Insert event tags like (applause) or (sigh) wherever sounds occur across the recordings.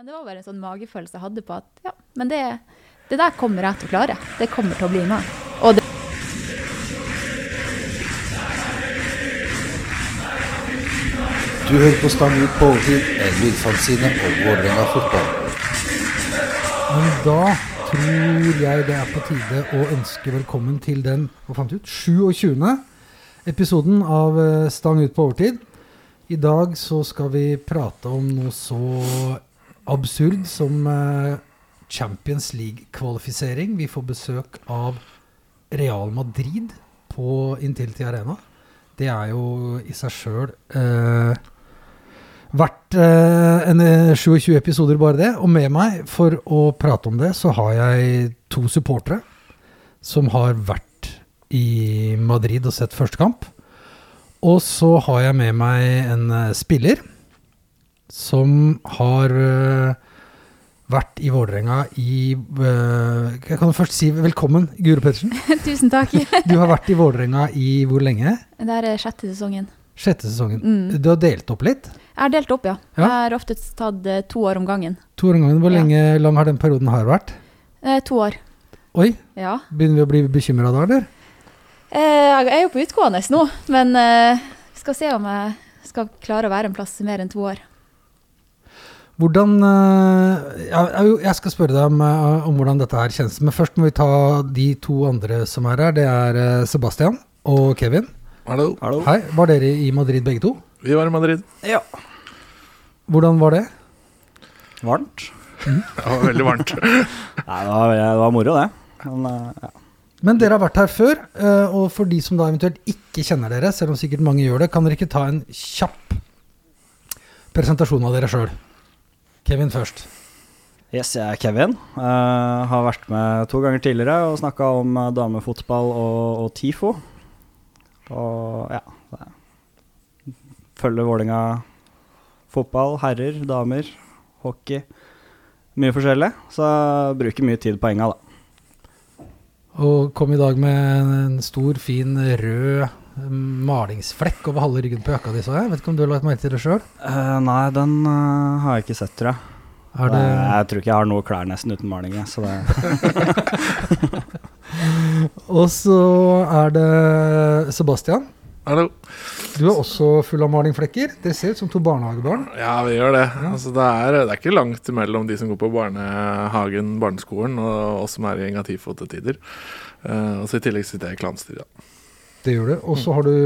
Men det var bare en sånn magefølelse jeg hadde på at ja, men det, det der kommer jeg til å klare. Det kommer til å bli meg. Og det, Du hører på Stang ut på overtid, en lydfanzine om Vålerenga fotball. Men da tror jeg det er på tide å ønske velkommen til den hva fant du ut, 27. episoden av eh, Stang ut på overtid. I dag så skal vi prate om noe så absurd som eh, Champions League-kvalifisering. Vi får besøk av Real Madrid på Intility Arena. Det er jo i seg sjøl eh, vært eh, en eh, 27 episoder bare det. Og med meg for å prate om det, så har jeg to supportere som har vært i Madrid og sett første kamp. Og så har jeg med meg en eh, spiller som har eh, vært i Vålerenga i eh, Jeg kan først si velkommen, Guro Pettersen. (laughs) tusen takk. (laughs) Du har vært i Vålerenga i hvor lenge? Det er sjette sesongen. Sjette sesongen. Mm. Du har delt opp litt? Jeg har delt opp, ja. Ja. Jeg har ofte tatt eh, to år om gangen. To år om gangen. Hvor Ja. lenge lang har den perioden har vært? Eh, to år. Oi, Ja. begynner vi å bli bekymra da, eller? Eh, jeg er jo på utgående nå, men eh, skal se om jeg skal klare å være en plass mer enn to år. Hvordan eh, jeg- skal spørre deg om, eh, om hvordan dette her kjennes. Men først må vi ta de to andre som er her. Det er eh, Sebastian og Kevin. Hallo. Hallo. Hei. Var dere i Madrid begge to? Vi var i Madrid. Ja. Hvordan var det? Varmt. (laughs) Det var veldig varmt. (laughs) Nei, det var, det var moro, det. Men, ja. Men dere har vært her før, og for de som da eventuelt ikke kjenner dere, selv om sikkert mange gjør det, kan dere ikke ta en kjapp presentasjon av dere sjøl? Kevin først. Yes, jeg er Kevin. Uh, har vært med to ganger tidligere og snakka om eh, damefotball og, og TIFO. Og ja Følger Vålinga fotball, herrer, damer, hockey. Mye forskjellig. Så bruker mye tid på enga, da. Og kom i dag med en stor, fin rød malingsflekk over halve ryggen på jakka di, så jeg. Vet ikke om du har lagt merke til det sjøl? Uh, nei, den uh, har jeg ikke sett, tror jeg. Er det Jeg tror ikke jeg har noe klær nesten uten maling. jeg, Så det (laughs) (laughs) Og så er det Sebastian. Hallo. Du er også full av malingflekker. Dere ser ut som to barnehagebarn. Ja, vi gjør det. Ja. Altså, det, er, det er ikke langt mellom de som går på barnehagen, barneskolen, og oss som er i engativfotetider. Uh. Eh, og så I tillegg sitter jeg i klanstyret. Det gjør du. Og så har du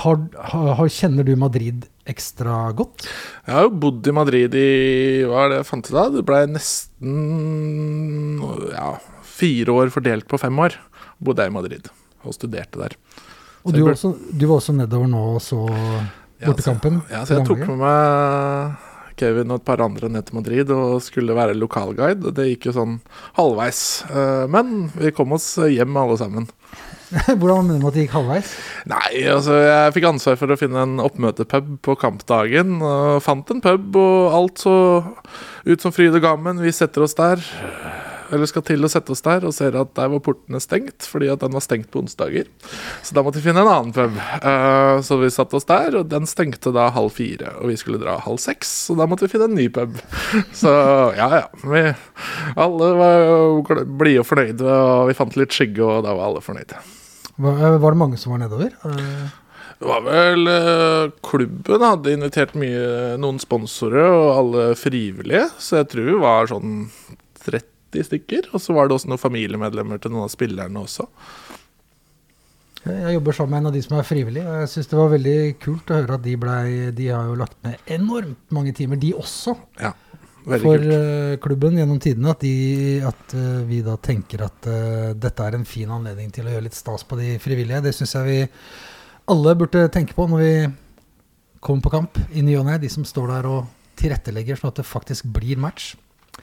har, har, Kjenner du Madrid ekstra godt? Jeg har jo bodd i Madrid i Hva er det jeg fant ut av? Det ble nesten ja, fire år fordelt på fem år. Bodde jeg i Madrid og studerte der. Og du, ble... også, du var også nedover nå og så Ja, bortekampen? så, ja, så jeg tok med meg Kevin og et par andre ned til Madrid og skulle være lokalguide. Det gikk jo sånn halvveis. Eh, Men vi kom oss hjem alle sammen. (laughs) Hvordan mener du at det gikk halvveis? Nei, altså jeg fikk ansvar for å finne en oppmøtepub på kampdagen. Og fant en pub, og alt så ut som fryd og gammen. Vi setter oss der, eller skal til å sette oss der, og ser at der var portene stengt, fordi at den var stengt på onsdager. Så da måtte vi finne en annen pub. Eh, så vi satte oss der, og den stengte da halv fire. Og vi skulle dra halv seks, så da måtte vi finne en ny pub. (laughs) Så ja, ja. Vi, alle var jo blide og fornøyde, og vi fant litt skygge, og da var alle fornøyde. Var, eh, var det mange som var nedover? Eh, Det var vel eh, Klubben hadde invitert mye, noen sponsorer og alle frivillige, så jeg tror vi var sånn 30 stykker. Og så var det også noen familiemedlemmer til noen av spillerne også. Jeg jobber sammen med en av de som er frivillig, og jeg syns det var veldig kult å høre at de blei De har jo lagt ned enormt mange timer, de også, Veldig for kult. eh, klubben gjennom tidene. At, de, at eh, vi da tenker at uh, dette er en fin anledning til å gjøre litt stas på de frivillige. Det syns jeg vi alle burde tenke på når vi kommer på kamp i ny og ne. De som står der og tilrettelegger sånn at det faktisk blir match.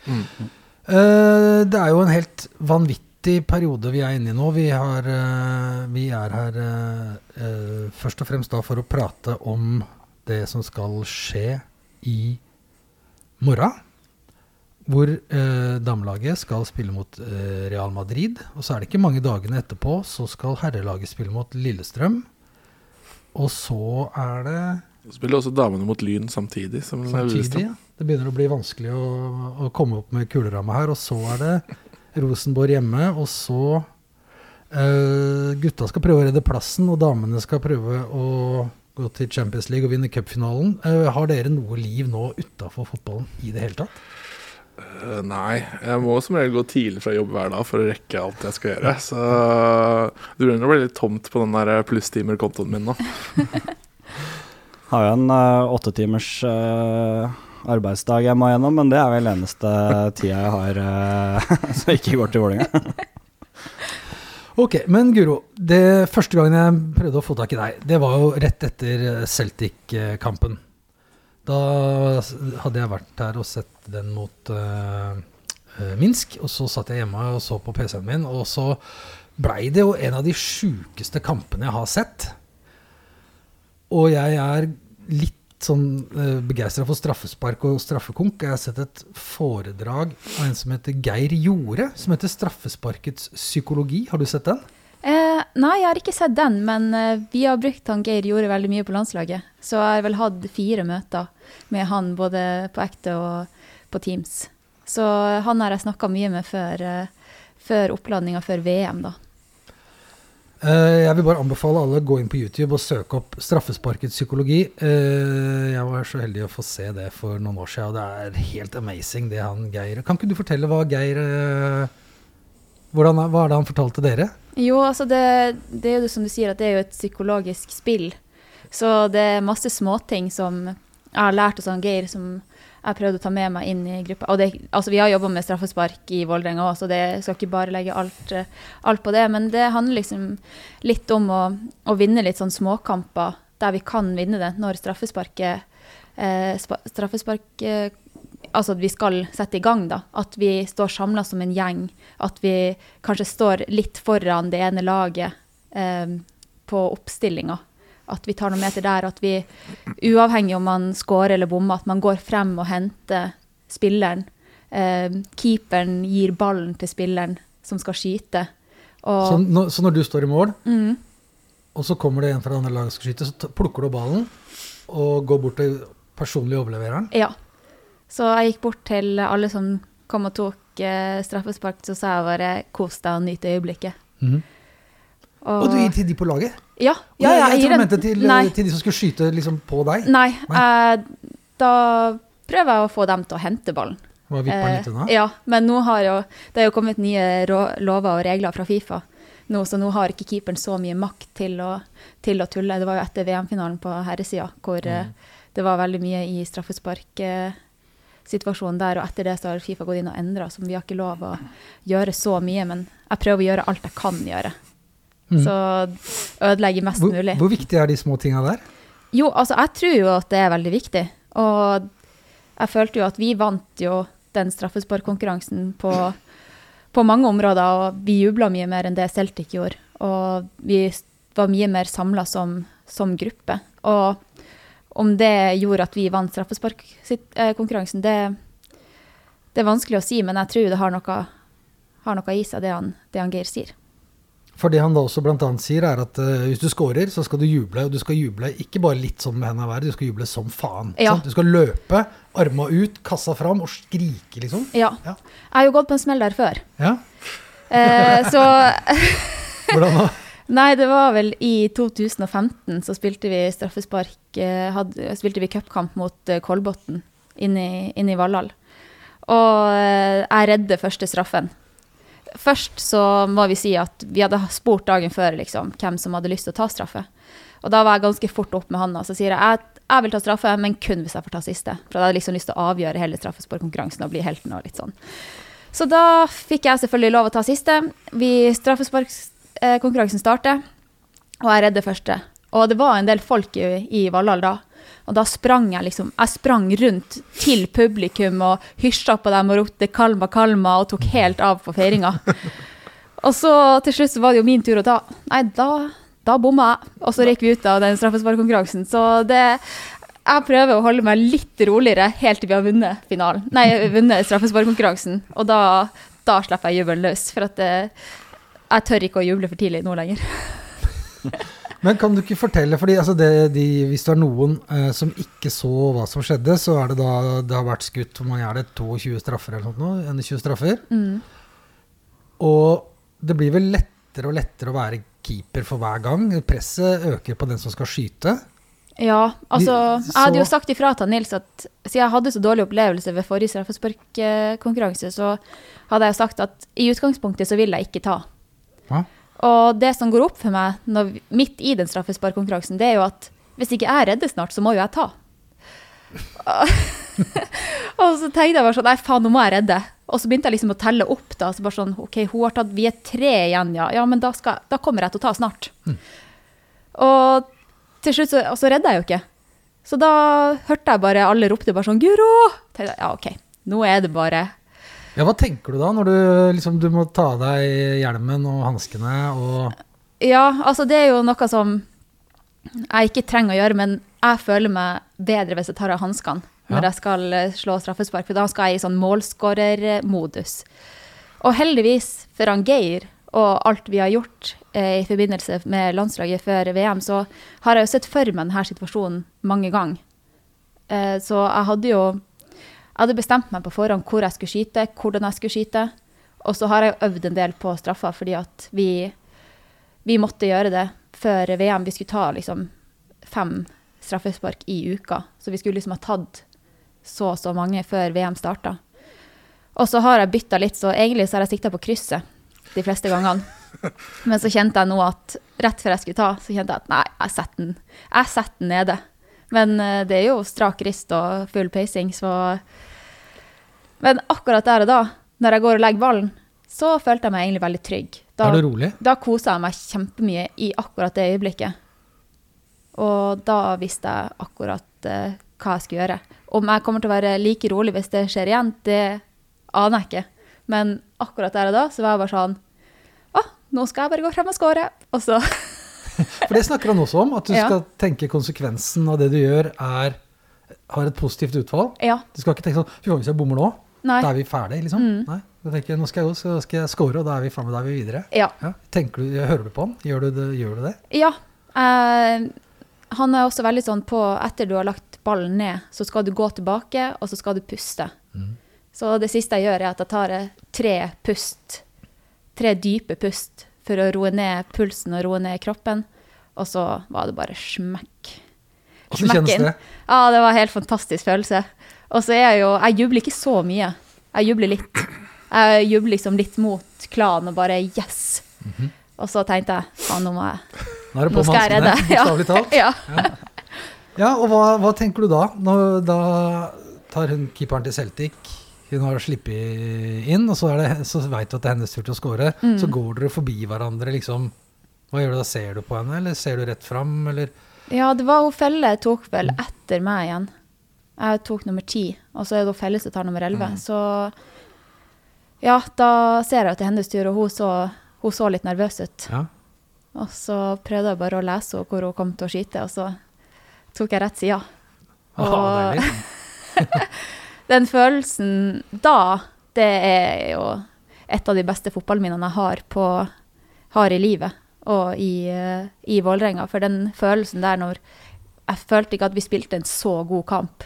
Mm. Uh, det er jo en helt vanvittig periode vi er inne i nå. Vi, har, uh, vi er her først og fremst da for å prate om det som skal skje i morgen. Hvor eh, damelaget skal spille mot eh, Real Madrid. Og så er det ikke mange dagene etterpå så skal herrelaget spille mot Lillestrøm. Og så er det Så spiller også damene mot Lyn samtidig. Som samtidig ja. Det begynner å bli vanskelig å, å komme opp med kuleramma her. Og så er det Rosenborg hjemme, og så eh, Gutta skal prøve å redde plassen, og damene skal prøve å gå til Champions League og vinne cupfinalen. Eh, har dere noe liv nå utafor fotballen i det hele tatt? Eh, Nei, jeg må som regel gå tidlig fra jobb hver dag for å rekke alt jeg skal gjøre. Så det begynner å bli litt tomt på den der plusstimer-kontoen min nå. (laughs) Har jo en uh, åttetimers uh, arbeidsdag jeg må gjennom, men det er vel eneste tida jeg har uh, (laughs) som ikke går til Vålerenga. (laughs) Ok, men Guro, det første gangen jeg prøvde å få tak i deg, det var jo rett etter Celtic-kampen. Da hadde jeg vært her og sett den mot eh, eh, Minsk, og så satt jeg hjemme og så på PC-en min, og så blei det jo en av de sjukeste kampene jeg har sett. Og jeg er litt sånn uh, begeistra for straffespark og straffekonk. Jeg har sett et foredrag av en som heter Geir Jorde, som heter 'Straffesparkets psykologi'. Har du sett den? Eh, nei, jeg har ikke sett den, men eh, vi har brukt han Geir gjorde veldig mye på landslaget. Så jeg har vel hatt fire møter med han både på ekte og på Teams. Så han har jeg snakka mye med før, eh, før oppladninga før VM, da. Eh, jeg vil bare anbefale alle å gå inn på YouTube og søke opp 'Straffesparkets psykologi'. Jeg var så heldig å få se det for noen år siden, og det er helt amazing, det han Geir Kan ikke du fortelle hva Geir hvordan, Hva er det han fortalte dere? Jo, altså det, det er jo som du sier, at det er jo et psykologisk spill. Så det er masse småting som jeg har lært hos han Geir, som jeg prøvde å ta med meg inn i gruppa. Og det, altså vi har jobba med straffespark i Vålerenga òg, så det skal ikke bare legge alt, alt på det. Men det handler liksom litt om å, å vinne litt sånn småkamper der vi kan vinne det, når straffesparket eh, straffespark eh, Altså at vi skal sette i gang, da. At vi står samla som en gjeng. At vi kanskje står litt foran det ene laget eh, på oppstillinga. At vi tar noen meter der. At vi, uavhengig om man scorer eller bommer, at man går frem og henter spilleren. Eh, keeperen gir ballen til spilleren som skal skyte. Og, Så, når- så når du står i mål, mm, og så kommer det en fra det andre laget som skal skyte, så plukker du ballen og går bort til personlig overlevereren? Ja. Så jeg gikk bort til alle som kom og tok eh, straffespark, så sa jeg bare 'kos deg og nyt øyeblikket'. Og du gir til de på laget? Ja, ja, ja, jeg, jeg tror du mente til, til de som skulle skyte liksom på deg. nei eh, da prøver jeg å få dem til å hente ballen. Var Eh, litt unna? ja, men nå har jo det er jo kommet nye rå- lover og regler fra Fifa. Nå, så nå har ikke keeperen så mye makt til å, til å tulle. Det var jo etter VM-finalen på herresida hvor Mm. eh, det var veldig mye i straffesparksituasjonen der, og etter det så har Fifa gått inn og endra, så vi har ikke lov å gjøre så mye. Men jeg prøver å gjøre alt jeg kan gjøre. Mm. Så ødelegge mest Hvor, mulig. hvor viktig er de små tinga der? Jo, altså jeg tror jo at det er veldig viktig. Og jeg følte jo at vi vant jo den straffesparkkonkurransen på, på mange områder, og vi jubla mye mer enn det Celtic gjorde. Og vi var mye mer samla som, som gruppe. Og om det gjorde at vi vant straffesparkkonkurransen, det, det er vanskelig å si, men jeg tror det har noe, har noe i seg, det han, det han Geir sier. For det han da også annet sier, er at uh, hvis du scorer, så skal du juble. Og du skal juble ikke bare litt sånn med hendene i været, du skal juble som faen. Ja. Du skal løpe, arma ut, kassa fram og skrike, liksom. Ja. Ja. Jeg har jo gått på en smell der før. Ja, uh, så (laughs) hvordan da? Nei, det var vel i 2015 så spilte vi straffespark hadde, Spilte vi cupkamp mot eh, Kolbotn inne i, Valhall. Og eh, jeg redder første straffen. Først så må vi si at vi hadde spurt dagen før liksom, hvem som hadde lyst til å ta straffe. Og da var jeg ganske fort opp med handa. Så sier jeg jeg, jeg vil ta straffe, men kun hvis jeg får ta siste. For jeg hadde liksom lyst til å avgjøre hele straffesparkkonkurransen og bli helten og litt sånn. Så da fikk jeg selvfølgelig lov å ta siste. Vi Straffesparkkonkurransen starter, og jeg redder første. Og det var en del folk i, i Valhall da. Og da sprang jeg liksom Jeg sprang rundt til publikum og hysja på dem og ropte 'kalma, kalma' og tok helt av på feiringa. (laughs) Og så til slutt så var det jo min tur, og da Nei, da, da bomma jeg. Og så røyk vi ut av den straffesparkkonkurransen. Så det Jeg prøver å holde meg litt roligere helt til vi har vunnet finalen. Nei, vunnet straffesparkkonkurransen. Og da, da slipper jeg jubelen løs. For at det, jeg tør ikke å juble for tidlig nå lenger. (laughs) Men kan du ikke fortelle, fordi altså det, de, hvis det er noen eh, som ikke så hva som skjedde, så er det da det har vært skutt hvor mange er det, 22 straffer eller noe sånt nå? 21 straffer. Mm. Og det blir vel lettere og lettere å være keeper for hver gang. Presset øker på den som skal skyte. Ja, altså Jeg hadde jo sagt ifra til Nils at siden jeg hadde så dårlig opplevelse ved forrige straffesparkkonkurranse, så hadde jeg sagt at i utgangspunktet så vil jeg ikke ta. Ja. Og det som går opp for meg når, vi- midt i den straffesparkkonkurransen, det er jo at hvis ikke jeg redder snart, så må jo jeg ta. (laughs) og så tenkte jeg bare sånn Nei, faen, nå må jeg redde. Og så begynte jeg liksom å telle opp. da, så bare sånn, ok, hun har tatt, Vi er tre igjen, ja. Ja, men da, skal, da kommer jeg til å ta snart. Og til slutt så, og så redda jeg jo ikke. Så da hørte jeg bare alle ropte bare sånn 'Guro!' Tenkte jeg, ja, OK, nå er det bare Ja, Hva tenker du da når du, liksom, du må ta av deg hjelmen og hanskene og Ja, altså det er jo noe som jeg ikke trenger å gjøre, men jeg føler meg bedre hvis jeg tar av hanskene når Ja. jeg skal eh, slå straffespark, for da skal jeg i sånn målskårermodus. Og heldigvis for han Geir og alt vi har gjort eh, i forbindelse med landslaget før VM, så har jeg jo sett for meg denne situasjonen mange ganger. Eh, så jeg hadde jo jeg hadde bestemt meg på forhånd hvor jeg skulle skyte, hvordan jeg skulle skyte. Og så har jeg øvd en del på straffer, fordi at vi, vi måtte gjøre det før VM. Vi skulle ta liksom fem straffespark i uka. Så vi skulle liksom ha tatt så og så mange før VM starta. Og så har jeg bytta litt, så egentlig så har jeg sikta på krysset de fleste gangene. Men så kjente jeg nå at rett før jeg skulle ta, så kjente jeg at nei, jeg setter den, jeg setter den nede. Men eh, det er jo strak rist og full pacing, så Men akkurat der og da, når jeg går og legger ballen, så følte jeg meg egentlig veldig trygg. Da, Er du rolig? da kosa jeg meg kjempemye i akkurat det øyeblikket. Og da visste jeg akkurat uh, hva jeg skulle gjøre. Om jeg kommer til å være like rolig hvis det skjer igjen, det aner jeg ikke. Men akkurat der og da så var jeg bare sånn Å, nå skal jeg bare gå frem og score. Og så (laughs) For det snakker han også om, at du Ja. skal tenke konsekvensen av det du gjør, er, har et positivt utfall. Ja. Du skal ikke tenke sånn Fy faen, hvis jeg bommer nå, Nei. da er vi ferdig, liksom. Mm. Nei. Da tenker, nå skal jeg gå, så skal jeg score, og da er vi framme, da er vi videre. Ja. Ja. Du, hører du på han? Gjør du det? Gjør du det? ja. Eh, han er også veldig sånn på etter du har lagt ballen ned, så skal du gå tilbake, og så skal du puste. Så det siste jeg gjør, er at jeg tar eh, tre pust, tre dype pust, for å roe ned pulsen og roe ned kroppen. Og så var det bare smekk. Hvordan kjennes det? Ja, det var en helt fantastisk følelse. Og så er jeg jo Jeg jubler ikke så mye. Jeg jubler litt. Jeg jubler liksom litt mot klanen og bare yes. Mhm. Og så tenkte jeg faen, nå må jeg Nå skal jeg redde. (laughs) bokstavelig talt. Ja. Ja, og hva, hva tenker du da? Nå, da tar hun keeperen til Celtic, hun har sluppet inn, og så, er det, så vet du at det er hennes tur til å score. Mm. Så går dere forbi hverandre, liksom. Hva gjør du da? Ser du på henne, eller ser du rett fram, eller? Ja, det var hun Felle tok vel etter meg igjen. Jeg tok nummer ti, og så er det felles Felle som tar nummer elleve. Mm. Så ja, da ser jeg at det er hennes tur, og hun så, hun så litt nervøs ut. Ja. Og så prøvde jeg bare å lese henne hvor hun kom til å skyte, og så tok jeg rett side. Ah, Og deilig. (laughs) den følelsen da, det er jo et av de beste fotballminnene jeg har, på, har i livet og i, eh, i Vålerenga. For den følelsen der når Jeg følte ikke at vi spilte en så god kamp.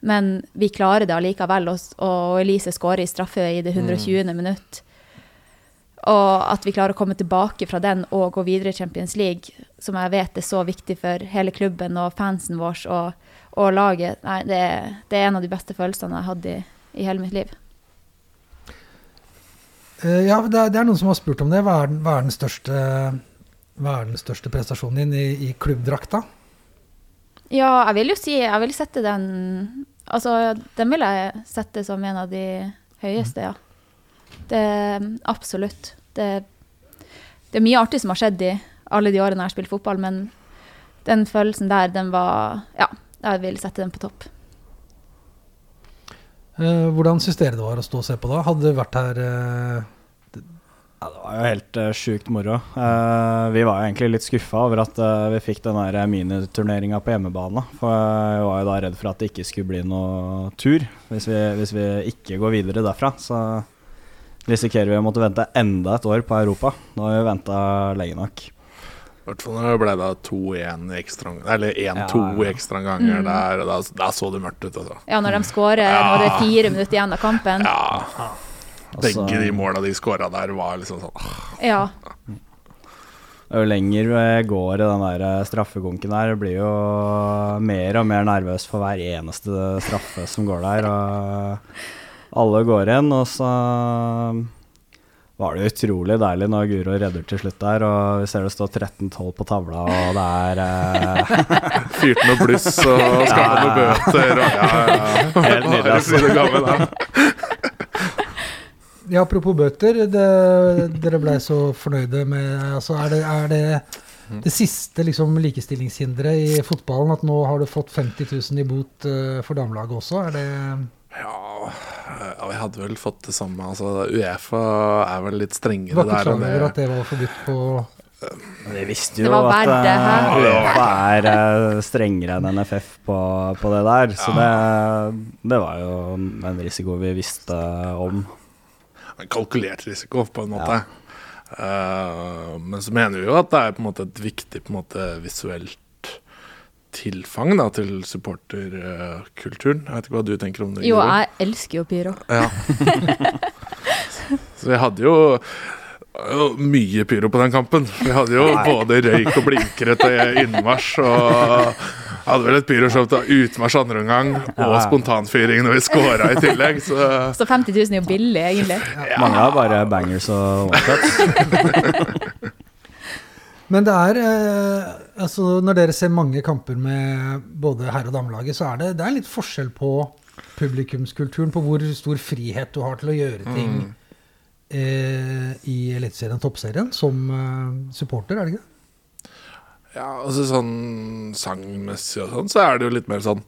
Men vi klarer det allikevel, og, og Elise skårer i straffe i det 120. minutt. Og at vi klarer å komme tilbake fra den og gå videre i Champions League, som jeg vet er så viktig for hele klubben og fansen vår og, og laget, nei, det, det er en av de beste følelsene jeg har hatt i, i hele mitt liv. Eh, ja, det er, det er noen som har spurt om det. Hva er den, hva er den, største, hva er den største prestasjonen din i, i klubbdrakta? Ja, jeg vil jo si Jeg vil sette den Altså, den vil jeg sette som en av de høyeste, ja. Det Absolutt. Det, det er mye artig som har skjedd i alle de årene jeg har spilt fotball, men den følelsen der, den var Ja, jeg vil sette den på topp. Eh, hvordan syns dere det var å stå og se på da? Hadde du vært her eh, Ja, det var jo helt uh, sjukt moro. Uh, vi var jo egentlig litt skuffa over at uh, vi fikk den miniturneringa på hjemmebane. For jeg var jo da redd for at det ikke skulle bli noe tur hvis vi, hvis vi ikke går videre derfra. Så risikerer vi å måtte vente enda et år på Europa. Nå har vi venta lenge nok. I hvert fall når det ble da 2-1 i ekstra Eller 1-2 Ja, ja. ekstra ganger Mm. der, da, da så det mørkt ut, altså. Ja, når de skårer når det er fire minutter igjen av kampen. Ja, Altså, begge de måla de skåra der, var liksom sånn åh, Ja. Jo lenger vi går i den der eh, straffekonken der, jeg blir jo mer og mer nervøs for hver eneste straffe som går der. Og alle går inn, og så var det utrolig deilig når Guro redder til slutt der, og vi ser det står 13-12 på tavla, og det er eh, (laughs) Fyrte noe bluss og (laughs) skaffa noen bøter og ja, ja. ja. Helt nydelig, altså. Ja. Apropos bøter. Det, dere blei så fornøyde med altså Er det er det, det siste liksom, likestillingshinderet i fotballen at nå har du fått 50 000 i bot uh, for damelaget også? Er det Ja, ja, vi hadde vel fått det samme. Altså, Uefa er vel litt Du strengere var ikke der klar over at det var forbudt på Vi visste jo at hæ? Uefa er eh, strengere enn NFF på, på det der, så det, det var jo en risiko vi visste om. En kalkulert risiko, på en måte. Eh, men så mener vi jo at det er på en måte et viktig på en måte, visuelt tilfang da, til supporterkulturen. Jeg vet ikke hva du tenker om det? Jo, jeg elsker jo pyro. Ja. (laughs) så vi hadde jo mye pyro på den kampen. Vi hadde jo både røyk og blinkere til innmarsj. Og hadde vel et pyroshow til utmarsj andre omgang, og Ja. spontanfyring når vi scora i tillegg. Så Så 50 000 er jo billig, egentlig. Mange har bare bangers og one-shots. (laughs) Men det er eh, altså Når dere ser mange kamper med både herre- og damelaget, så er det, det er litt forskjell på publikumskulturen, på hvor stor frihet du har til å gjøre ting eh, i Eliteserien Toppserien som eh, supporter, er det ikke det? Ja, altså sånn sangmessig og sånn, så er det jo litt mer sånn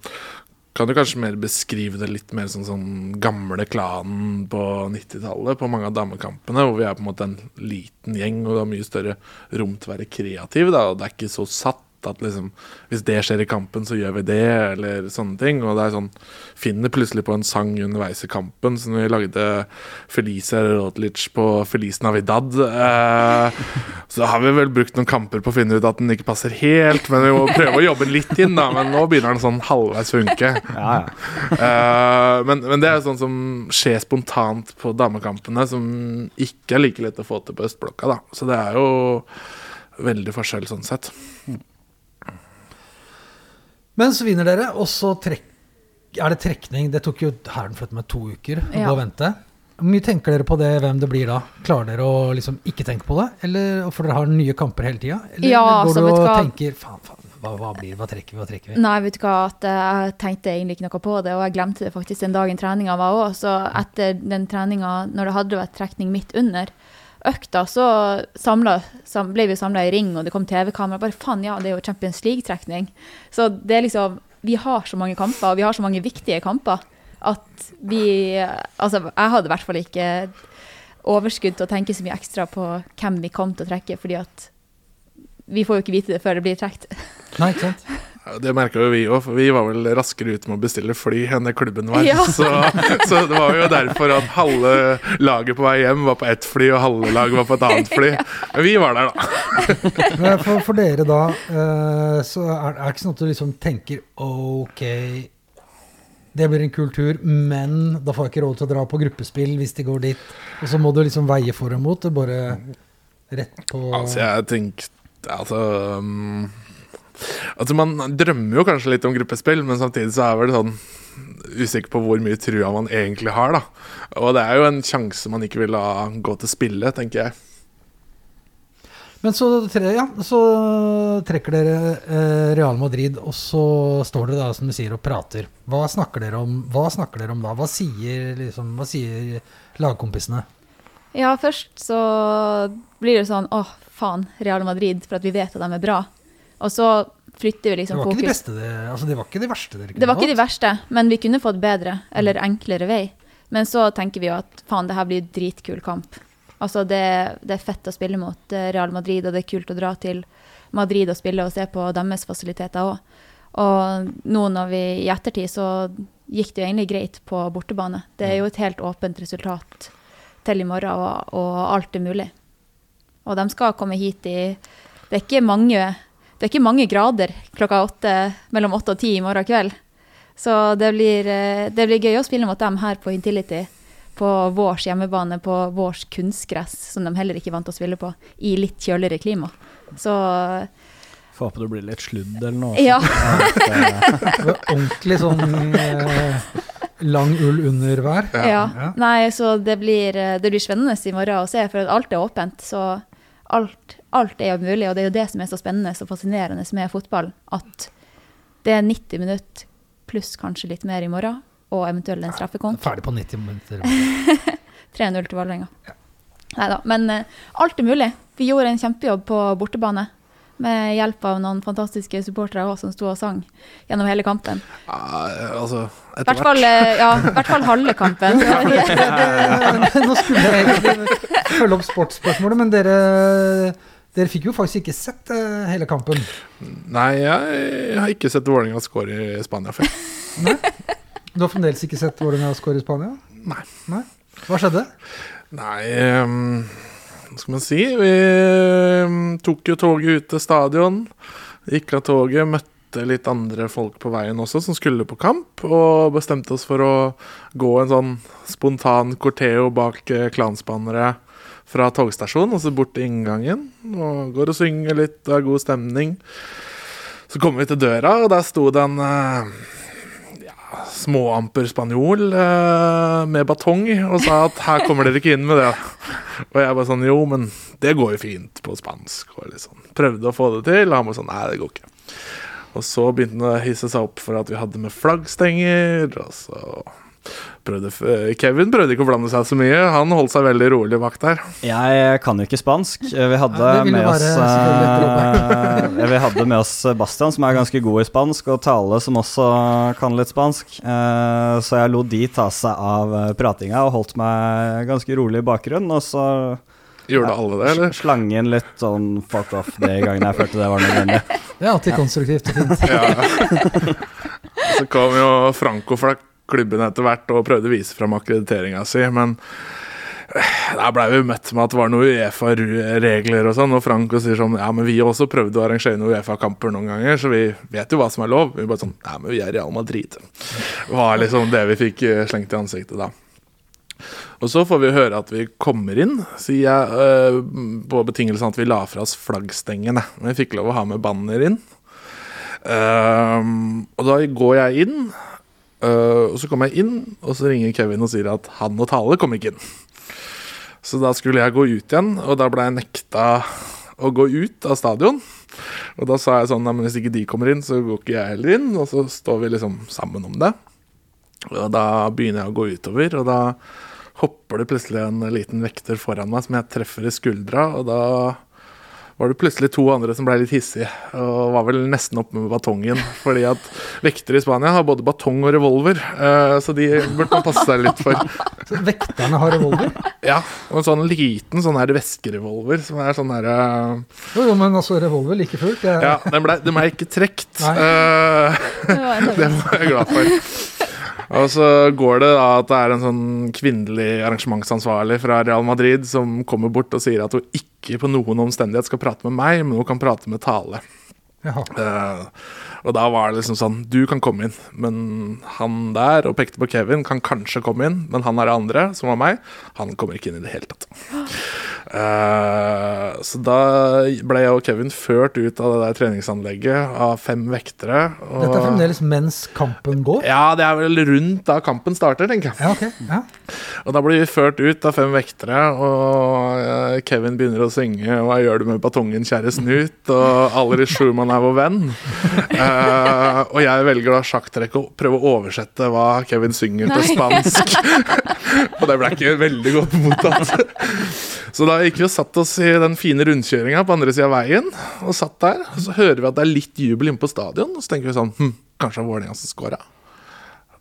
Kan du kanskje mer beskrive det litt mer sånn sånn gamle klanen på 90-tallet, på mange av damekampene, hvor vi er på en måte en liten gjeng, og det har mye større rom til å være kreativ, da, og det er ikke så satt at liksom Hvis det skjer i kampen, så gjør vi det, eller sånne ting. Og det er sånn Finner plutselig på en sang underveis i kampen, så når vi lagde Felicia Rodlic på Feliz Navidad eh, Så har vi vel brukt noen kamper på å finne ut at den ikke passer helt, men vi må prøve å jobbe litt inn, da. Men nå begynner den sånn halvveis funke. Ja, ja. Eh, men, men det er sånn som skjer spontant på damekampene, som ikke er like lett å få til på østblokka, da. Så det er jo veldig forskjell sånn sett. Men så vinner dere, og så trekk, er det trekning. Det tok jo Hæren flyttet med to uker å Ja. vente. Hvor mye tenker dere på det, hvem det blir da? Klarer dere å liksom ikke tenke på det? Eller for dere har nye kamper hele tida? Eller Ja, går altså, du og hva? tenker faen, faen, hva, hva blir det? Hva trekker vi? Hva trekker vi? Nei, vet du hva, at jeg tenkte egentlig ikke noe på det, og jeg glemte det faktisk den dagen treninga var òg. Så etter den treninga, når det hadde vært trekning midt under økta, så samlet, sam, ble vi samla i ring, og det kom TV-kamera. Bare faen, ja, det er jo Champions League-trekning. Så det er liksom Vi har så mange kamper, og vi har så mange viktige kamper, at vi Altså, jeg hadde i hvert fall ikke overskudd til å tenke så mye ekstra på hvem vi kom til å trekke, fordi at vi får jo ikke vite det før det blir trukket. Nei, ikke sant? Det merka jo vi òg, for vi var vel raskere ute med å bestille fly enn det klubben var. Ja. (laughs) Så, så det var jo derfor at halve laget på vei hjem var på ett fly, og halve laget var på et annet fly. (laughs) Men vi var der, da. (laughs) Men for, for dere da, eh, så er det ikke sånn at du liksom tenker ok, det blir en kul tur, men da får jeg ikke råd til å dra på gruppespill hvis de går dit. Og så må du liksom veie for og mot. Bare rett på Altså, jeg tenkte Altså um, Altså, man drømmer jo kanskje litt om gruppespill, men samtidig så er vel sånn usikker på hvor mye trua man egentlig har, da. Og det er jo en sjanse man ikke vil la gå til spille, tenker jeg. Men så, ja, så trekker dere eh, Real Madrid, og så står dere da som du sier og prater. Hva snakker dere om, hva snakker dere om da? Hva sier, liksom, hva sier lagkompisene? Ja, først så blir det sånn åh, faen, Real Madrid, for at vi vet at de er bra. Og så flytter vi Det liksom fokus. ikke de beste, det, altså det var ikke de verste dere kunne Det var ikke de verste, men vi kunne fått bedre, eller enklere vei. Men så tenker vi jo at faen, det her blir dritkul kamp. Altså, det, det er fett å spille mot eh, Real Madrid, og det er kult å dra til Madrid og spille og se på deres fasiliteter òg. Og nå når vi i ettertid, så gikk det jo egentlig greit på bortebane. Det er jo et helt åpent resultat til i morgen, og, og alt er mulig. Og de skal komme hit i det er ikke mange, det er ikke mange grader klokka åtte, mellom åtte og ti i morgen kveld. Så det blir, eh, det blir gøy å spille mot dem her på Intility. På vårs hjemmebane, på vårs kunstgress, som de heller ikke vant til å spille på, i litt kjøligere klima. Så Får håpe det blir litt sludd eller noe. ja. (laughs) ordentlig sånn eh, lang ull under hver. Ja. Ja. Nei, så det blir, eh, det blir spennende i morgen å se, for alt er åpent. Så alt, alt er jo mulig, og det er jo det som er så spennende og fascinerende med fotball. At det er 90 minutter pluss kanskje litt mer i morgen, og eventuelt en straffekonk. Ferdig på 90 minutter. (laughs) 3-0 til Vålerenga. Nei da. Men uh, alt er mulig. Vi gjorde en kjempejobb på bortebane. Med hjelp av noen fantastiske supportere også, som sto og sang gjennom hele kampen. Ja, altså, etter hvert fall, eh, ja, i hvert fall halve kampen. (laughs) Nå skulle jeg egentlig følge opp sportsspørsmålet, men dere, dere fikk jo faktisk ikke sett eh, hele kampen. Nei, jeg har ikke sett Vålerenga score i Spania før. (laughs) Du har fremdeles ikke sett Vålerenga skåre i Spania? Nei. Nei. Hva skjedde? Nei ehm, Hva skal man si? Vi ehm, tok jo toget ut til stadion. Gikk av toget, møtte litt andre folk på veien også som skulle på kamp. Og bestemte oss for å gå en sånn spontan corteo bak eh, klanspannere fra togstasjonen, og så bort til inngangen. Og går og synger litt, og er god stemning. Så kommer vi til døra, og der sto det en eh, småamper spanjol eh, med batong og sa at her kommer dere ikke inn med det. Og jeg bare sånn jo, men det går jo fint på spansk. Og liksom prøvde å få det til, han bare sånn nei, det går ikke. Og så begynte han å hisse seg opp for at vi hadde med flaggstenger. Og så prøvde Kevin prøvde ikke å blande seg så mye. Han holdt seg veldig rolig bak der. Jeg kan jo ikke spansk. Vi hadde, Ja, med oss, (laughs) eh, vi hadde med oss Bastian, som er ganske god i spansk, og Tale, som også kan litt spansk. Eh, Så jeg lot de ta seg av eh, pratinga og holdt meg ganske rolig i bakgrunnen. Og så Gjorde alle det, eller? slang inn litt sånn fuck off de gangene jeg følte det var nødvendig. (laughs) Det er alltid konstruktivt og fint. Ja. (laughs) Så kom jo Franco fra klubben etter hvert og prøvde å vise fram akkrediteringa si, men eh, der blei vi møtt med at det var noen Uefa-regler og sånn, og Franco sier sånn Ja, men vi har også prøvd å arrangere noen Uefa-kamper noen ganger, så vi vet jo hva som er lov. Vi bare sånn Ja, men vi er Real Madrid. Var liksom det vi fikk eh, slengt i ansiktet da. Og så får vi høre at vi kommer inn, sier jeg, øh, på betingelse av at vi la fra oss flaggstengene. Men vi fikk lov å ha med banner inn. Ehm, og da går jeg inn, øh, og så kommer jeg inn, og så ringer Kevin og sier at han og Tale kom ikke inn. Så da skulle jeg gå ut igjen, og da ble jeg nekta å gå ut av stadion. Og da sa jeg sånn, «Nei, men hvis ikke de kommer inn, så går ikke jeg heller inn. Og så står vi liksom sammen om det. Og da begynner jeg å gå utover, og da hopper det plutselig en liten vekter foran meg som jeg treffer i skuldra, og da var det plutselig to andre som ble litt hissige, og var vel nesten oppe med batongen. Fordi at vektere i Spania har både batong og revolver, eh, så de burde man passe seg litt for. Så vekterne har revolver? Ja, og en sånn liten sånn her væskerevolver som er sånn herre Jo, jo, men altså revolver like fullt. Er, Ja, den ble, den ble ikke trukket. Eh, (laughs) Det var Det var jeg glad for. Og så går det da at det er en sånn kvinnelig arrangementsansvarlig fra Real Madrid som kommer bort og sier at hun ikke på noen omstendighet skal prate med meg, men hun kan prate med Tale. Jaha. Eh, og da var det liksom sånn Du kan komme inn, men han der, og pekte på Kevin, kan kanskje komme inn, men han er det andre, som var meg, han kommer ikke inn i det hele tatt. Uh, så da ble jeg og Kevin ført ut av det der treningsanlegget av fem vektere. Og Dette er fremdeles mens kampen går? Ja, det er vel rundt da kampen starter, tenker jeg. Ja, okay. Ja. Og da blir vi ført ut av fem vektere, og eh, Kevin begynner å synge 'Hva gjør du med batongen, kjære snut?' og 'Aldri Schumann er vår venn'. (laughs) Eh, og jeg velger da sjakktrekk å prøve å oversette hva Kevin synger til spansk. (laughs) og det ble ikke veldig godt mottatt. Så da gikk vi og satt oss i den fine rundkjøringa på andre sida av veien, og satt der. Og så hører vi at det er litt jubel inne på stadion, og så tenker vi sånn hm, Kanskje det er Vålerenga som scora.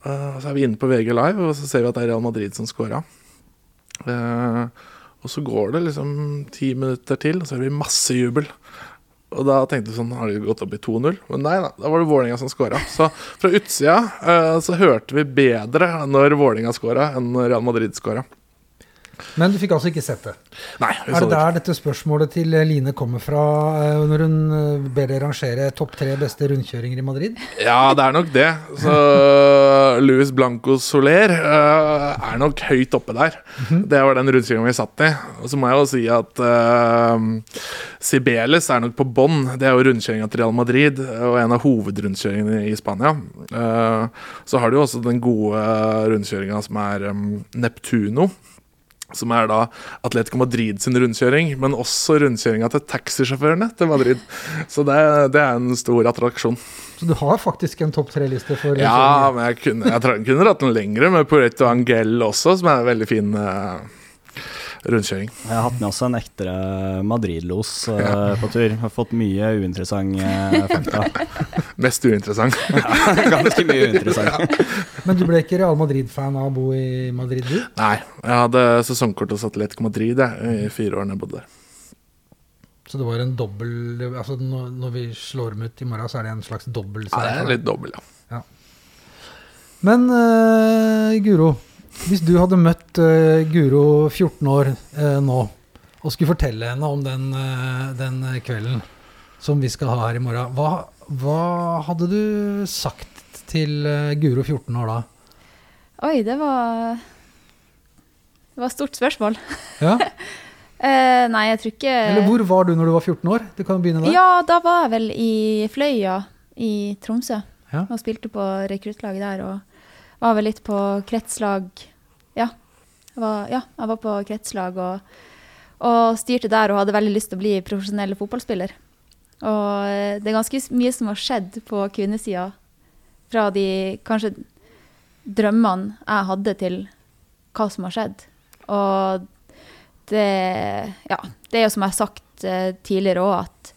Uh, så er vi inne på VG Live, og så ser vi at det er Real Madrid som scora. Uh, og så går det liksom ti minutter til, og så hører vi masse jubel. Og da tenkte vi sånn, har det gått opp i 2-0? Men nei da, da var det Vålerenga som skåra. Så fra utsida uh, så hørte vi bedre når Vålerenga skåra, enn Real Madrid scora. Men du fikk altså ikke sett det. Nei. Er det ikke. der dette spørsmålet til Line kommer fra, eh, når hun eh, ber deg rangere topp tre beste rundkjøringer i Madrid? Ja, det er nok det. Så (laughs) Luis Blanco Soler uh, er nok høyt oppe der. Det var den rundkjøringa vi satt i. Og så må jeg jo si at uh, Cibeles er nok på bånn. Det er jo rundkjøringa til Real Madrid og en av hovedrundkjøringene i Spania. Uh, så har du jo også den gode rundkjøringa som er um, Neptuno. Som er da Atletico Madrid sin rundkjøring, men også rundkjøringa til taxisjåførene til Madrid. Så det, det er en stor attraksjon. Så du har faktisk en topp tre-liste for Ja, men jeg kunne, jeg tror kunne dratt den lengre med Puerto Angel også, som er en veldig fin eh, rundkjøring. Jeg har hatt med også en ektere Madrid-los (laughs) eh, på tur. Har fått mye uinteressant uh, fakta. (laughs) Mest uinteressant. (laughs) Ganske mye uinteressant. Men du ble ikke Real Madrid-fan av å bo i Madrid, du? Nei, jeg hadde sesongkort hos Atletico Madrid jeg, i fire år da jeg bodde der. Så det var en dobbel Altså når, når vi slår dem ut i morgen, så er det en slags dobbel Ja, det er litt dobbel, ja. Men uh, Guro, hvis du hadde møtt uh, Guro 14 år uh, nå, og skulle fortelle henne om den, uh, den kvelden som vi skal ha her i morgen, hva, hva hadde du sagt til Guro 14 år da? Oi, det var Det var et stort spørsmål. Ja? (laughs) Nei, jeg tror ikke Eller hvor var du når du var 14 år? Du kan begynne der. Ja, da var jeg vel i Fløya i Tromsø Ja. og spilte på rekruttlaget der. Og var vel litt på kretslag Ja, jeg var, ja, jeg var på kretslag og, og styrte der og hadde veldig lyst til å bli profesjonell fotballspiller. Og eh, det er ganske mye som har skjedd på kvinnesida fra de kanskje drømmene jeg hadde, til hva som har skjedd. Og det Ja, det er jo som jeg har sagt eh, tidligere òg, at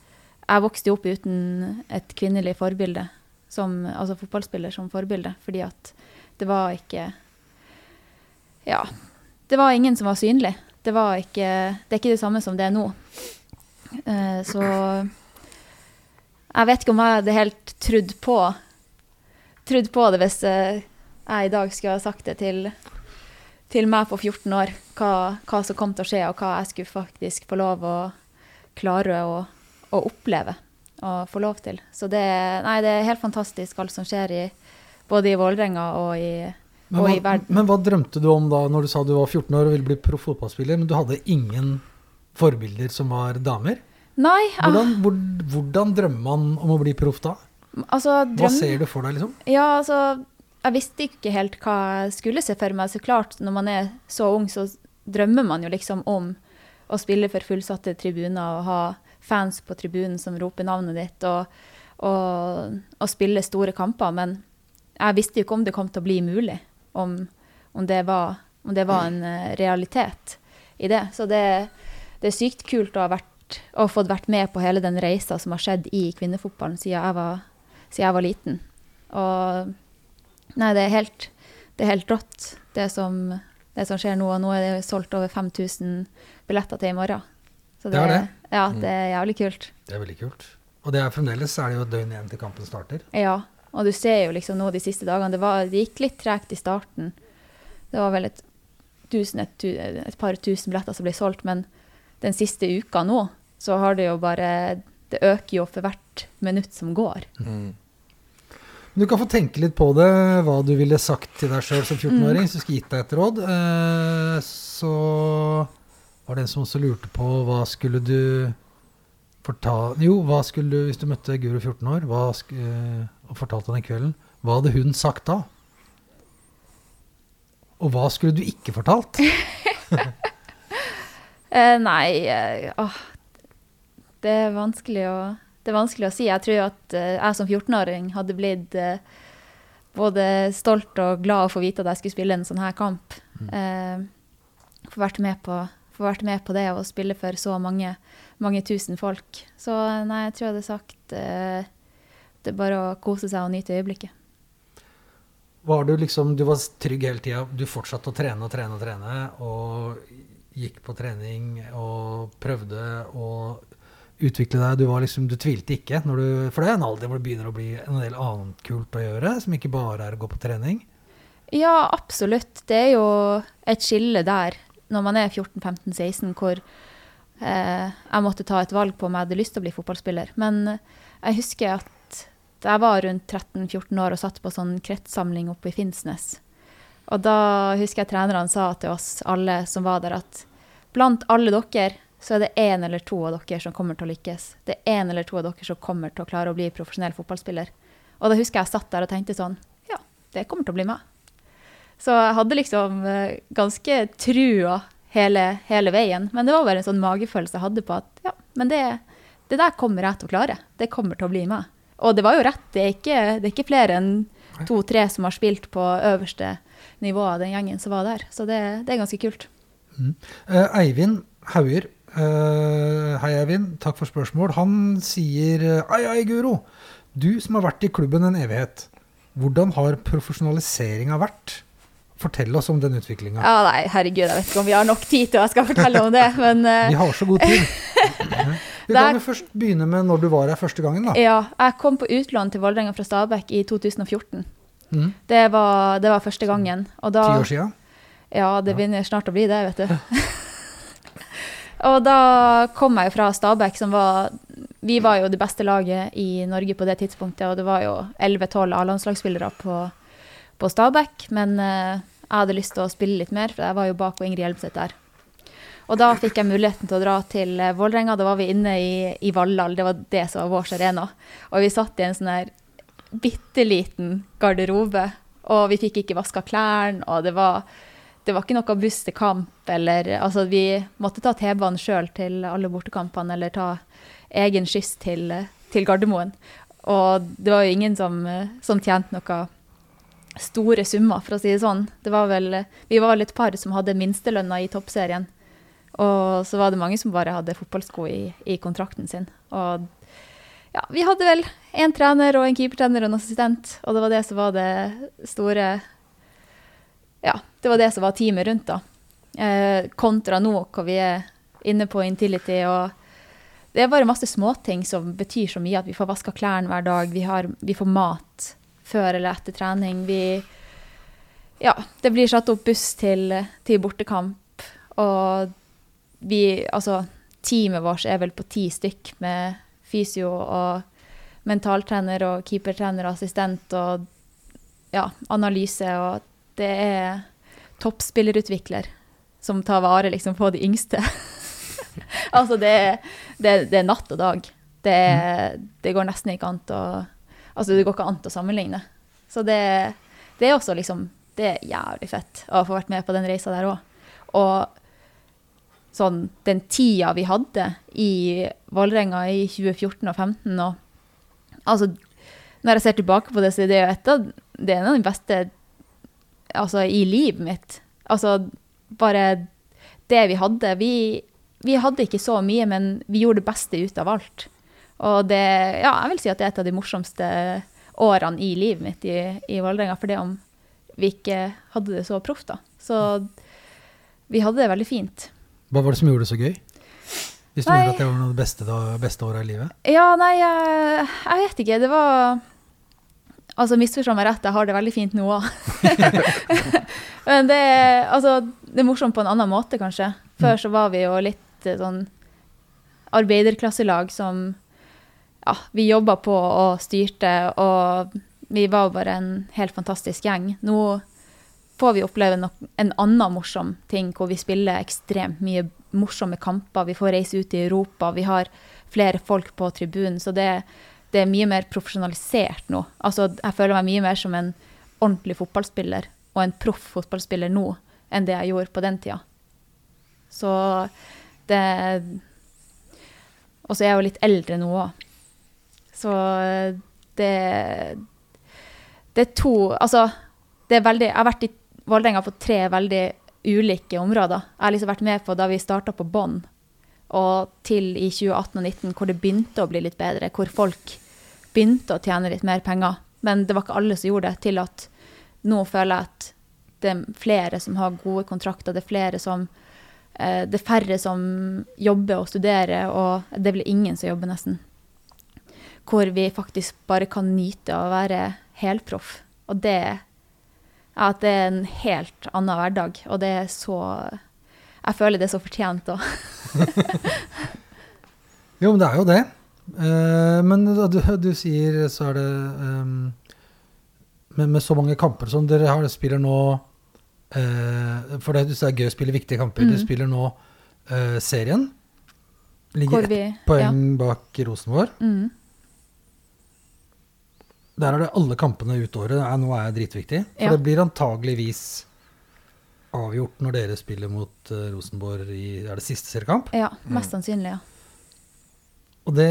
jeg vokste opp uten et kvinnelig forbilde, som, altså fotballspiller som forbilde, fordi at det var ikke Ja. Det var ingen som var synlig. Det var ikke Det er ikke det samme som det er nå. Eh, så jeg vet ikke om jeg hadde helt trudd på trudd på det hvis eh, jeg i dag skulle ha sagt det til, til meg på 14 år, hva, hva som kom til å skje, og hva jeg skulle faktisk få lov å klare å, å oppleve og få lov til. Så det, nei, det er helt fantastisk alt som skjer i, både i Vålerenga og i, Men hva, men hva drømte du om da når du sa du var 14 år og ville bli proff fotballspiller, men du hadde ingen forbilder som var damer? Nei, jeg, Hvordan, hvor, hvordan drømmer man om å bli proff da? altså Hva ser du for deg, liksom? Ja, altså, jeg visste ikke helt hva jeg skulle se for meg. Så klart, når man er så ung, så drømmer man jo liksom om å spille for fullsatte tribuner og ha fans på tribunen som roper navnet ditt, og, og, og spille store kamper. Men jeg visste jo ikke om det kom til å bli mulig, om, om, det, var, om det var en eh, realitet i det. Så det, det er sykt kult å ha vært, å ha fått vært med på hele den reisa som har skjedd i kvinnefotballen siden jeg var, siden jeg var liten. Og Nei, det er helt, det er helt rått, det som, det som skjer nå. Og nå er det solgt over 5000 billetter til i morgen. Så Det er det? Ja, det er jævlig kult. Det er veldig kult. Og det er fremdeles er det jo et døgn igjen til kampen starter. Ja, og du ser jo liksom nå de siste dagene, det, var, det gikk litt tregt i starten. Det var vel et, tusen, et, et par tusen billetter som ble solgt, men den siste uka nå, så har det jo bare Det øker jo for hvert minutt som går. Du kan få tenke litt på det, hva du ville sagt til deg sjøl som 14-åring, som skulle gitt deg et råd. Eh, så var det en som også lurte på hva skulle du fortale Jo, hva skulle du, hvis du møtte Guro 14 år hva sk eh, og fortalte den kvelden, hva hadde hun sagt da? Og hva skulle du ikke fortalt? (laughs) (laughs) Eh, nei, eh, åh, det er å det er vanskelig å si. Jeg tror at eh, jeg som 14-åring hadde blitt eh, både stolt og glad å få vite at jeg skulle spille en sånn her kamp. Eh, få vært med på få vært med på det og spille for så mange, mange tusen folk. Så nei, jeg tror jeg hadde sagt eh, det er bare å kose seg og nyte øyeblikket. Var du liksom Du var trygg hele tida. Du fortsatte å trene og trene og trene. Og gikk på trening og prøvde å utvikle deg. Du, var liksom, du tvilte ikke. Når du, for det er en alder hvor det begynner å bli en del annet kult å gjøre, som ikke bare er å gå på trening. Ja, absolutt. Det er jo et skille der når man er 14-15-16, hvor eh, jeg måtte ta et valg på om jeg hadde lyst til å bli fotballspiller. Men jeg husker at jeg var rundt 13-14 år og satt på sånn kretssamling oppe i Finnsnes. Og da husker jeg trenerne sa til oss alle som var der, at blant alle dere så er det én eller to av dere som kommer til å lykkes. Det er én eller to av dere som kommer til å klare å bli profesjonell fotballspiller. Og da husker jeg jeg satt der og tenkte sånn Ja, det kommer til å bli meg. Så jeg hadde liksom eh, ganske trua hele, hele veien. Men det var bare en sånn magefølelse jeg hadde på at ja, men det, det der kommer jeg til å klare. Det kommer til å bli meg. Og det var jo rett. Det er ikke, det er ikke flere enn to-tre som har spilt på øverste nivå av den gjengen som var der. Så det, det er ganske kult. Eh, Eivind Hauger. eh, hei, Eivind. Takk for spørsmål. Han sier Ai, ai, Guro. Du som har vært i klubben en evighet. Hvordan har profesjonaliseringa vært? Fortell oss om den utviklinga. Ja, nei, herregud, jeg vet ikke om vi har nok tid til å jeg skal fortelle om det, (laughs) men eh, Vi har så god tid. (laughs) Vi kan jo først begynne med når du var her første gangen. da. ja. Jeg kom på utlån til Vålerenga fra Stabæk i 2014. Mm. Det, var, det var første gangen. Og da, Ti år sia. Ja, det begynner snart å bli det, vet du. (laughs) og da kom jeg jo fra Stabæk, som var Vi var jo det beste laget i Norge på det tidspunktet, og det var jo 11-12 A-landslagsspillere på, på Stabæk. Men eh, jeg hadde lyst til å spille litt mer, for jeg var jo bak Ingrid Hjelmseth der. Og da fikk jeg muligheten til å dra til eh, Vålerenga. Da var vi inne i, i Valhall, det var det som var vår arena. Og vi satt i en sånn her bitte liten garderobe, og vi fikk ikke vaska klærne, og det var det var ikke noe buss til kamp, eller altså vi måtte ta T-banen sjøl til alle bortekampene, eller ta egen skyss til, til Gardermoen. Og det var jo ingen som, som tjente noe store summer, for å si det sånn. Det var vel, vi var vel et par som hadde minstelønna i toppserien. Og så var det mange som bare hadde fotballsko i, i kontrakten sin. Og ja, vi hadde vel én trener og en keepertrener og en assistent, og det var det som var det store ja, det var det som var teamet rundt, da. Eh, kontra nå, hvor vi er inne på Intility. og Det er bare masse småting som betyr så mye. At vi får vaska klærne hver dag, vi, har, vi får mat før eller etter trening. Vi Ja, det blir satt opp buss til, til bortekamp. Og vi Altså, teamet vårt er vel på ti stykk med fysio og mentaltrener og keepertrener og assistent og ja, analyse. og det er toppspillerutvikler som tar vare liksom, på de yngste. (laughs) altså, det er, det, er- det er natt og dag. Det, er, det går nesten ikke an å Altså, det går ikke an å sammenligne. Så det, er også liksom Det er jævlig fett å få vært med på den reisa der òg. Og sånn den tida vi hadde i Vålerenga i 2014 og 2015 og Altså, når jeg ser tilbake på det, så er det jo et av det er en av de beste altså, i livet mitt. Altså, bare det vi hadde. Vi, vi hadde ikke så mye, men vi gjorde det beste ut av alt. Og det, ja, jeg vil si at det er et av de morsomste årene i livet mitt i, i Vålerenga, for det om vi ikke hadde det så proft, da. Så vi hadde det veldig fint. Hva var det som gjorde det så gøy? Hvis du Nei. mener at det var noe av det beste, da, beste året i livet? Ja, nei, jeg, jeg vet ikke. Det var Altså, misforstå meg rett, jeg har det veldig fint nå òg. (laughs) Men det, er- altså, det er morsomt på en annen måte, kanskje. Før så var vi jo litt eh, sånn arbeiderklasselag som Ja, vi jobba på og styrte, og vi var bare en helt fantastisk gjeng. Nå får vi oppleve no en annen morsom ting, hvor vi spiller ekstremt mye morsomme kamper. Vi får reise ut i Europa, vi har flere folk på tribunen. Så det, det er mye mer profesjonalisert nå. Altså, jeg føler meg mye mer som en ordentlig fotballspiller og en proff fotballspiller nå enn det jeg gjorde på den tida. Så det Og så er jeg jo litt eldre nå òg. Så det Det er to Altså, det er veldig Jeg har vært i Vålerenga på tre veldig ulike områder. Jeg har liksom vært med på da vi starta på bånn, og til i 2018 og 2019, hvor det begynte å bli litt bedre, hvor folk begynte å tjene litt mer penger. Men det var ikke alle som gjorde det, til at nå føler jeg at det er flere som har gode kontrakter, det er flere som eh, Det er færre som jobber og studerer, og det vel ingen som jobber, nesten. Hvor vi faktisk bare kan nyte å være helproff. Og det at det er en helt annen hverdag. Og det er så jeg føler det er så fortjent òg. (laughs) Jo, men det er jo det. Uh, men du, du sier så er det um, med, med så mange kamper som dere har, spiller nå uh, For det, det er gøy å spille viktige kamper. Dere Mm. spiller nå uh, serien. Ligger ett poeng poeng bak Rosenborg. Ja. Mm. Der er det alle kampene ut året. Nå er jeg dritviktig. For Ja. det blir antageligvis avgjort når dere spiller mot eh, Rosenborg i Er det siste seriekamp? ja, mest sannsynlig, ja. Og det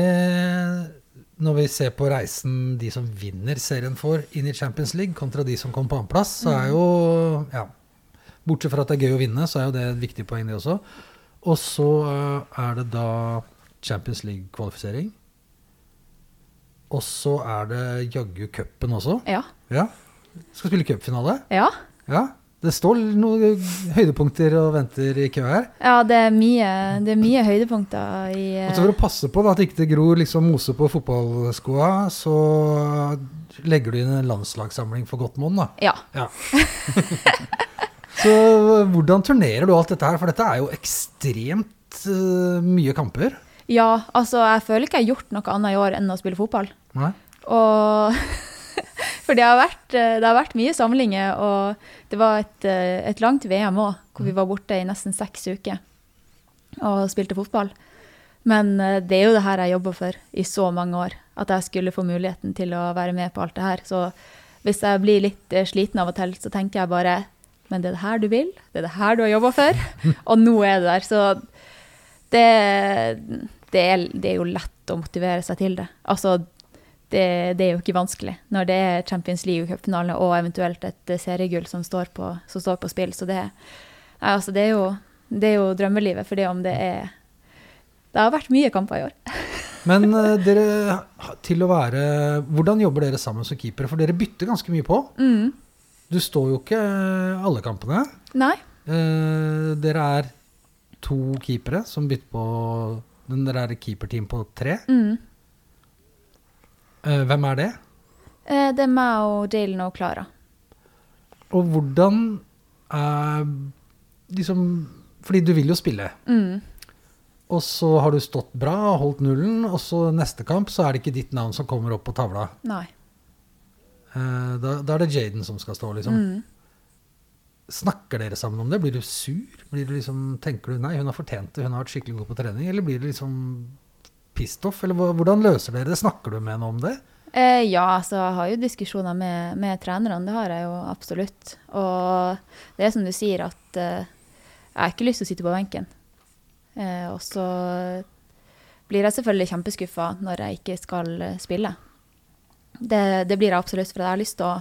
Når vi ser på reisen de som vinner serien får inn i Champions League, kontra de som kom på annenplass, så er jo Ja. Bortsett fra at det er gøy å vinne, så er jo det et viktig poeng, det også. Og så eh, er det da Champions League-kvalifisering. Og så er det jaggu cupen også. Ja. Ja. Skal spille cupfinale. Ja. Ja. Det står noen høydepunkter og venter i kø her. ja, det er mye, det er mye høydepunkter i Og så for å passe på da, at ikke det gror liksom mose på fotballskoa, så legger du inn en landslagssamling for godt monn, da. Ja. Ja. (laughs) så hvordan turnerer du alt dette her? For dette er jo ekstremt uh, mye kamper. Ja, altså jeg føler ikke jeg har gjort noe annet i år enn å spille fotball. Nei? Og (laughs) For det har, vært, eh, det har vært mye samlinger, og det var et, eh, et langt VM òg, hvor vi var borte i nesten seks uker og spilte fotball. Men eh, det er jo det her jeg jobber for i så mange år, at jeg skulle få muligheten til å være med på alt det her. Så hvis jeg blir litt sliten av og til, så tenker jeg bare Men det er det her du vil, det er det her du har jobba for, (laughs) og nå er det der. Så det, det, er, det er jo lett å motivere seg til det. Altså, det, det er jo ikke vanskelig når det er Champions League-cupfinale og eventuelt et eh, seriegull som står på, som står på spill. Så det, nei, altså det, er jo, det er jo drømmelivet, for det om det er Det har vært mye kamper i år. (laughs) Men eh, dere, til å være Hvordan jobber dere sammen som keepere? For dere bytter ganske mye på. Mm. Du står jo ikke eh, alle kampene. Nei. Eh, dere er to keepere som bytter på men der er keeperteam på tre. Mm. Eh, hvem er det? Eh, Det er meg og Jalen og Klara. Og hvordan er liksom Fordi du vil jo spille. Mm. Og så har du stått bra og holdt nullen, og så neste kamp så er det ikke ditt navn som kommer opp på tavla. Nei. Eh, da, da er det Jaden som skal stå, liksom. Mm. Snakker dere sammen om det? Blir du sur? Blir du liksom, tenker du nei, hun har fortjent det, hun har vært skikkelig god på trening? Eller blir du liksom pissed off? Eller hvordan løser dere det? Snakker du med henne om det? Eh, ja, altså jeg har jo diskusjoner med, med trenerne, det har jeg jo absolutt. Og det er som du sier, at eh, jeg har ikke lyst til å sitte på benken. Eh, og så blir jeg selvfølgelig kjempeskuffa når jeg ikke skal eh, spille. Det, det blir jeg absolutt, for jeg har lyst til å,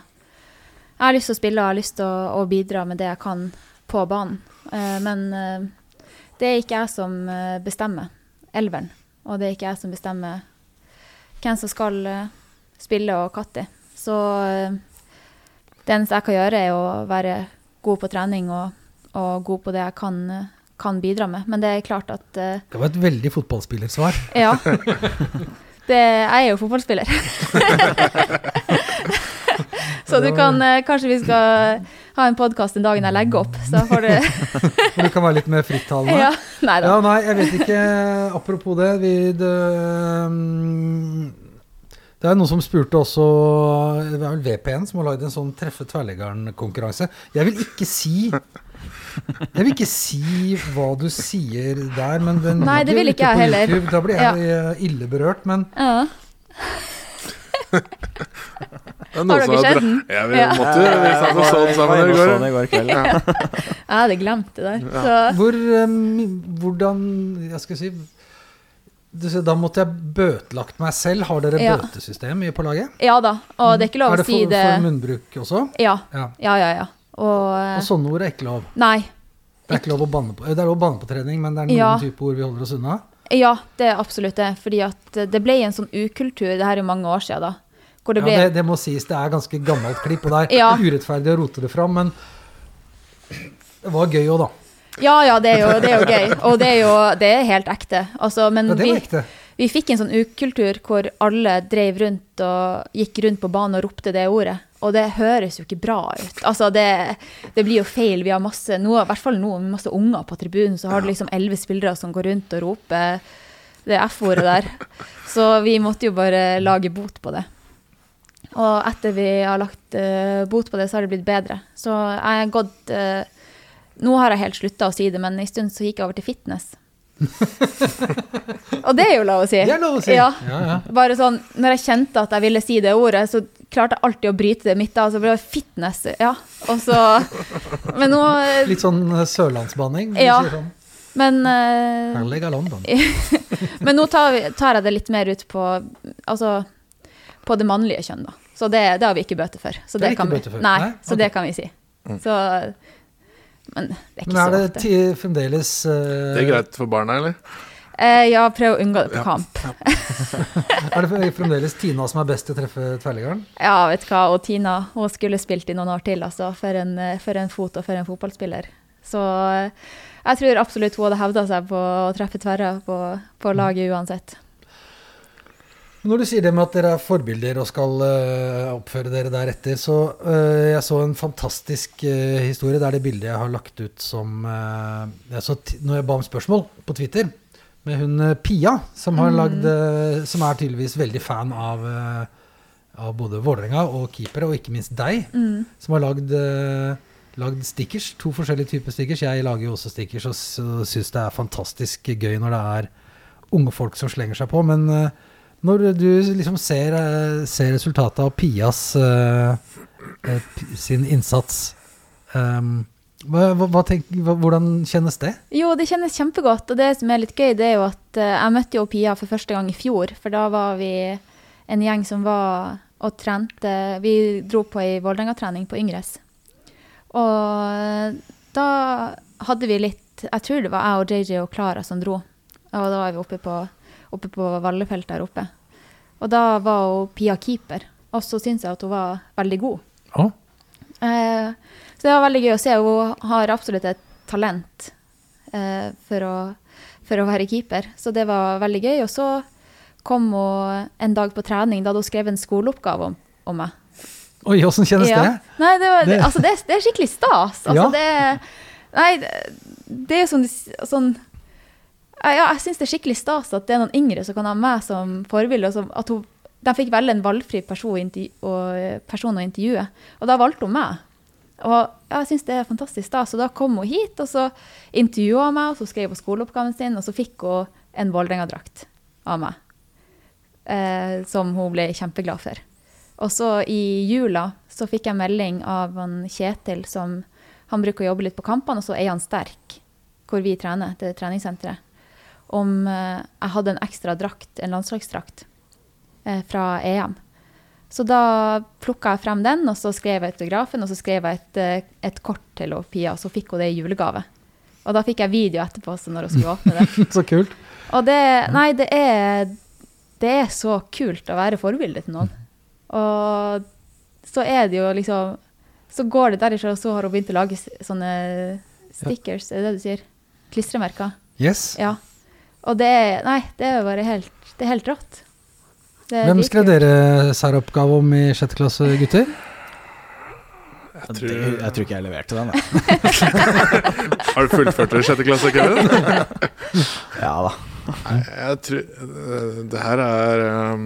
jeg har lyst til å spille og har lyst til å, å bidra med det jeg kan på banen. Eh, men eh, det er ikke jeg som eh, bestemmer elveren, og det er ikke jeg som bestemmer hvem som skal spille og når. Så det eneste jeg kan gjøre, er å være god på trening og, og god på det jeg kan, kan bidra med. Men det er klart at uh, Det var et veldig fotballspillersvar. Ja. Det, jeg er jo fotballspiller. (laughs) Så du kan eh, Kanskje vi skal ha en podkast den dagen jeg legger opp, så får du (laughs) Og du kan være litt mer frittalende. Ja. Nei da. Ja, nei, jeg vet ikke. Apropos det, vi det, mm, det er noen som spurte også Det er vel VPN som har lagd en sånn Treffe tverrleggeren-konkurranse. Jeg vil ikke si Jeg vil ikke si hva du sier der, men den Nei, det vil ikke jeg heller. YouTube. Da blir jeg ja. ille berørt, men Ja. (laughs) Har dere sett den? Ja, vi Ja. måtte jo vi satt og så den sammen i går. inne og så den i går kveld. Jeg (laughs) hadde glemt det der. Så hvor um, Hvordan Jeg skal si Da måtte jeg bøtelagt meg selv. Har dere Ja. bøtesystem på laget? ja da. Og det er ikke lov å si det Er det for munnbruk også? Ja. Ja. Ja, ja, ja. Og, eh, Og sånne ord er ikke lov. Nei. Det er ikke lov å banne på Det er lov å banne på trening, men det er noen Ja. type ord vi holder oss unna. Ja, det er absolutt det. Fordi at eh, det ble en sånn ukultur, det her er mange år siden da. Det Ja, ble det, det må sies, det er ganske gammelt klipp, og det er Ja. urettferdig å rote det fram, men det var gøy òg, da. Ja, ja, det er jo, det er jo gøy. Og det er jo det er helt ekte. Altså, men Ja, det vi, var ekte. Vi fikk en sånn ukultur hvor alle drev rundt og gikk rundt på banen og ropte det ordet. Og det høres jo ikke bra ut. Altså, det, det blir jo feil. Vi har masse, noe, i hvert fall nå, masse unger på tribunen, så har du liksom elleve spillere som går rundt og roper det F-ordet der. Så vi måtte jo bare lage bot på det. Og etter vi har lagt uh, bot på det, så har det blitt bedre. Så jeg har gått uh, Nå har jeg helt slutta å si det, men en stund så gikk jeg over til fitness. (laughs) og det er jo lov å si. Det er lov å si. Ja. Ja, ja. Bare sånn, når jeg kjente at jeg ville si det ordet, så klarte jeg alltid å bryte det midt av. Så ble det fitness, ja. Og så Men nå Litt sånn eh, sørlandsbanning. Ja. Sånn. Men, uh, Herlig av London. (laughs) men nå tar, vi, tar jeg det litt mer ut på Altså på det mannlige kjønn, da. Så det, det har vi ikke bøter for. Så Det det, kan vi. Nei, Nei? så okay. det kan vi si. Så Men det er ikke Men er det så ofte. ti, fremdeles uh... Det er greit for barna, eller? Eh, ja, prøv å unngå det på Ja. kamp. Er det fremdeles Tina som er best til å treffe tverrleggeren? Ja, vet du hva. Og Tina hun skulle spilt i noen år til, altså. For en, for en fot og for en fotballspiller. Så eh, jeg tror absolutt hun hadde hevda seg på å treffe tverra på, på laget uansett. Når du sier det med at dere er forbilder og skal uh, oppføre dere deretter, så uh, jeg så en fantastisk uh, historie. Det er det bildet jeg har lagt ut som jeg så Når jeg ba om spørsmål på Twitter, med hun Pia, som, har Mm. lagd, som er tydeligvis veldig fan av, av både Vålerenga og keepere, og ikke minst deg, Mm. som har lagd, lagd stickers. To forskjellige typer stickers. Jeg lager jo også stickers og syns det er fantastisk gøy når det er unge folk som slenger seg på. Men eh, når du liksom ser, eh, ser resultatet av Pias eh, eh, sin innsats, um, hva, hva, tenk, hva, hvordan kjennes det? Jo, det kjennes kjempegodt. Og det som er litt gøy, det er jo at jeg møtte jo Pia for første gang i fjor. For da var vi en gjeng som var og trente Vi dro på ei Vålerenga-trening på Yngres. Og da hadde vi litt Jeg tror det var jeg og JJ og Klara som dro. Og da var vi oppe på, oppe på Vallefelt der oppe. Og da var hun Pia keeper. Og så syns jeg at hun var veldig god. Å, Eh, så det var veldig gøy å se. Hun har absolutt et talent eh, for, å, for å være keeper. Så det var veldig gøy. Og så kom hun en dag på trening, da hadde hun skrevet en skoleoppgave om, om meg. Oi, åssen kjennes Ja. det? Nei, det, var, det, altså, det, det er skikkelig stas. Altså, Ja. det, nei, det, er sånn, sånn ja, Jeg syns det er skikkelig stas at det er noen yngre som kan ha meg som forbilde. At hun, de fikk velge en valgfri person, å å intervjue. Og da valgte hun meg. Og ja, jeg syns det er fantastisk stas. Og da kom hun hit, og så intervjua hun meg, og så skrev hun skoleoppgaven sin, og så fikk hun en Vålerenga-drakt av meg. Eh, som hun ble kjempeglad for. Og så i jula så fikk jeg melding av han Kjetil som Han bruker å jobbe litt på kampene, og så er han sterk, hvor vi trener, til treningssenteret. Om eh, jeg hadde en ekstra drakt, en landslagsdrakt, eh, fra EM. Så da plukka jeg frem den, og så skrev jeg autografen, og så skrev jeg et, eh, et kort til Pia, og så fikk hun det i julegave. Og da fikk jeg video etterpå, så når hun skulle åpne det. (laughs) Så kult. Og det Nei, det er Det er så kult å være forbilde til noen. Og så er det jo liksom Så går det derifra, og så har hun begynt å lage sånne stickers, er det det du sier? Klistremerker. Yes. Ja. Og det er Nei, det er bare helt Det er helt rått. Det er Hvem skrev dere særoppgave om i sjette klasse, gutter? Jeg Det, tror, jeg tror ikke jeg leverte den. jeg. (laughs) har du fullført det i sjette klasse, Kevin? (laughs) Ja da. Nei, jeg tror Det her er um,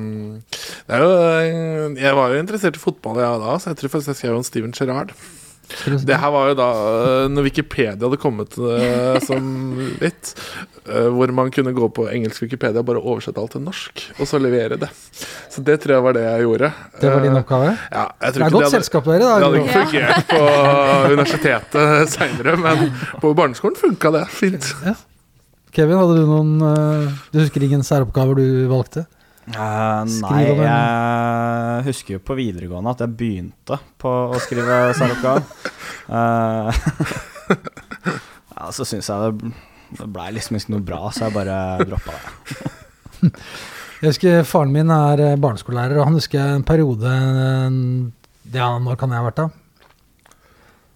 Det er jo Jeg var jo interessert i fotball jeg da, så jeg tror faktisk jeg skrev om Steven Gerrard. Det her var jo da øh, når Wikipedia hadde kommet øh, som litt. øh, hvor man kunne gå på engelsk Wikipedia og bare oversette alt til norsk, og så levere det. Så det tror jeg var det jeg gjorde. Det var din Eh, oppgave? Ja, jeg tror Det er ikke godt hadde- selskap dere, da. Det hadde ikke fungert på universitetet seinere, men på barneskolen funka det fint. Kevin, hadde du noen eh, Du husker ingen særoppgaver du valgte? Eh, nei, jeg husker jo på videregående at jeg begynte på å skrive særoppgave. uh, (laughs) ja, så syns jeg det, det blei liksom ikke noe bra, så jeg bare droppa det. Jeg husker Faren min er barneskolelærer, og han husker en periode eh, Ja, når kan jeg ha vært da?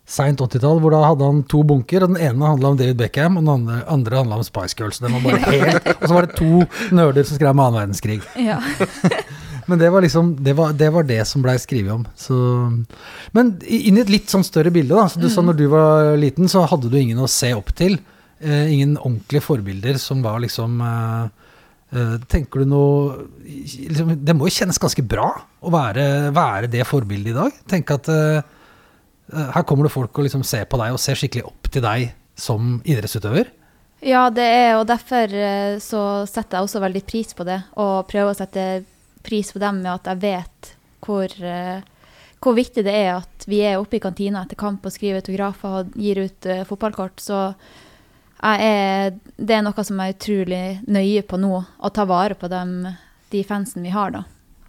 Seint 80-tall, hvor da hadde han to bunker, og den ene handla om David Beckham, og den andre, andre handla om Spice Girls. Den var bare helt, og så var det to nerder som skrev om annen verdenskrig. Ja. (laughs) Men det var liksom Det var det, var det som blei skrevet om. Så, men inn i et litt sånn større bilde, da. Så du sa når du var liten, så hadde du ingen å se opp til. Eh, ingen ordentlige forbilder som var liksom eh, eh, Tenker du noe liksom, Det må jo kjennes ganske bra å være, være det forbildet i dag. Tenke at eh, her kommer det folk og liksom ser på deg og ser skikkelig opp til deg som idrettsutøver. Ja, det er, og derfor eh, så setter jeg også veldig pris på det. Og prøver å sette pris på dem med at jeg vet hvor, eh, hvor viktig det er at vi er oppe i kantina etter kamp og skriver autografer og gir ut eh, fotballkort. Så er, det er noe som jeg er utrolig nøye på nå, å ta vare på dem, de fansen vi har, da.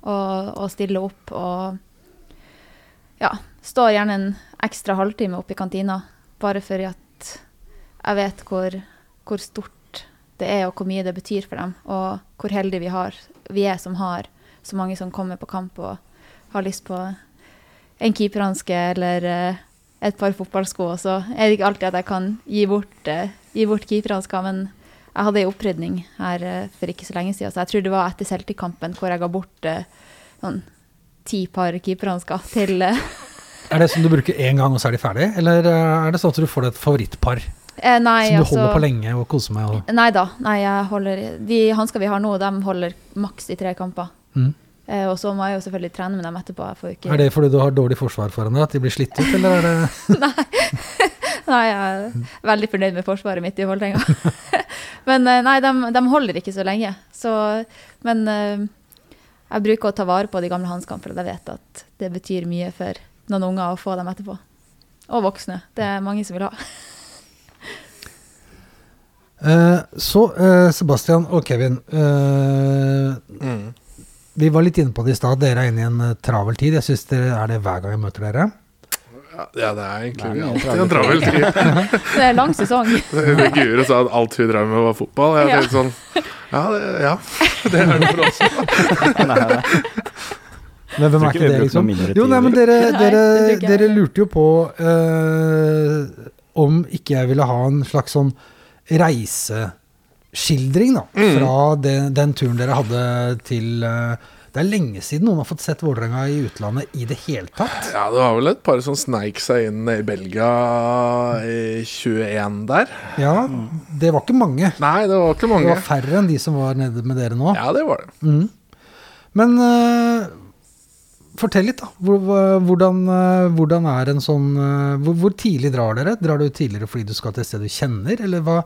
Og, og stille opp og ja, står gjerne en ekstra halvtime oppe i kantina, bare for at jeg vet hvor, hvor stort det er, og hvor mye det betyr for dem. Og hvor heldige vi, har, vi er som har så mange som kommer på kamp og har lyst på en keeperhanske eller eh, et par fotballsko. Så er det ikke alltid at jeg kan gi bort, uh, gi bort keeperhansker, men jeg hadde ei opprydning her eh, for ikke så lenge siden, så jeg tror det var etter Celtic-kampen hvor jeg ga bort eh, sånn ti par keeperhansker til eh, (laughs) Er det som du bruker én gang, og så er de ferdig? Eller eh, er det sånn at du får deg et favorittpar eh, Nei, som du altså holder på lenge og koser med? Og, Nei da. Nei, jeg holder, de hansker vi har nå, de holder maks i tre kamper. Mm. Eh, og så må jeg jo selvfølgelig trene med dem etterpå. Ikke Er det fordi du har dårlig forsvar foran deg, at de blir slitt ut, eller er det (laughs) (laughs) Nei, jeg er veldig fornøyd med forsvaret mitt i Vålerenga. (laughs) men eh, nei, de, de holder ikke så lenge. Så, men eh, jeg bruker å ta vare på de gamle hanskene, for jeg vet at det betyr mye for noen unger og få dem etterpå. Og voksne. Det er mange som vil ha. Eh, Så, eh, Sebastian og Kevin. eh, Mm. Vi var litt inne på det i stad. Dere er inne i en eh, travel tid. Jeg synes det er det hver gang jeg møter dere. Ja, det er egentlig Nei, alltid en travel tid. (laughs) Det er lang sesong. (laughs) Guri sa at alt hun drev med, var fotball. Jeg Ja. tenkte sånn Ja, det, ja, (laughs) det er det for oss. Nei. Men hvem er ikke det, liksom? Jo, nei, men tid. dere, Nei, dere, dere lurte jo på uh, om ikke jeg ville ha en slags sånn reiseskildring, da. Mm. Fra den, den turen dere hadde til uh, Det er lenge siden noen har fått sett Vålerenga i utlandet i det hele tatt. Ja, det var vel et par som sneik seg inn i Belgia i 21 der. Ja, det var ikke mange. Nei, det var ikke mange. Det var færre enn de som var nede med dere nå. Ja, det var det. Mm. Men eh, fortell litt, da. Hvor, hvordan, eh, hvordan er en sånn eh, hvor, hvor tidlig drar dere? Drar du tidligere fordi du skal til et sted du kjenner, eller hva?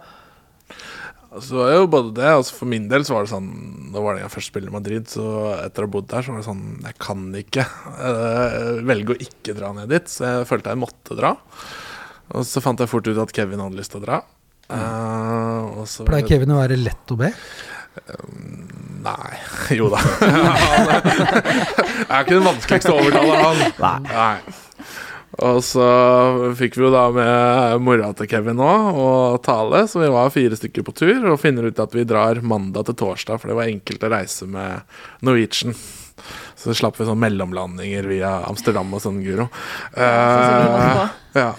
Altså, det var jo både det, altså For min del så var det sånn Da var det jeg først spilte i Madrid, så etter å ha bodd der, så var det sånn Jeg kan ikke jeg velge å ikke dra ned dit, så jeg følte jeg måtte dra. Og så fant jeg fort ut at Kevin hadde lyst til å dra. Eh, og så Pleier Kevin å være lett å be? Nei. (laughs) Jo da. Er- (laughs) jeg er ikke den vanskeligste å overtale, han. Nei. Og så fikk vi jo da med mora til Kevin nå, og Tale, så vi var fire stykker på tur, og finner ut at vi drar mandag til torsdag, for det var enkelt å reise med Norwegian. Så slapp vi sånn mellomlandinger via Amsterdam og sånn, Guro. På. ja.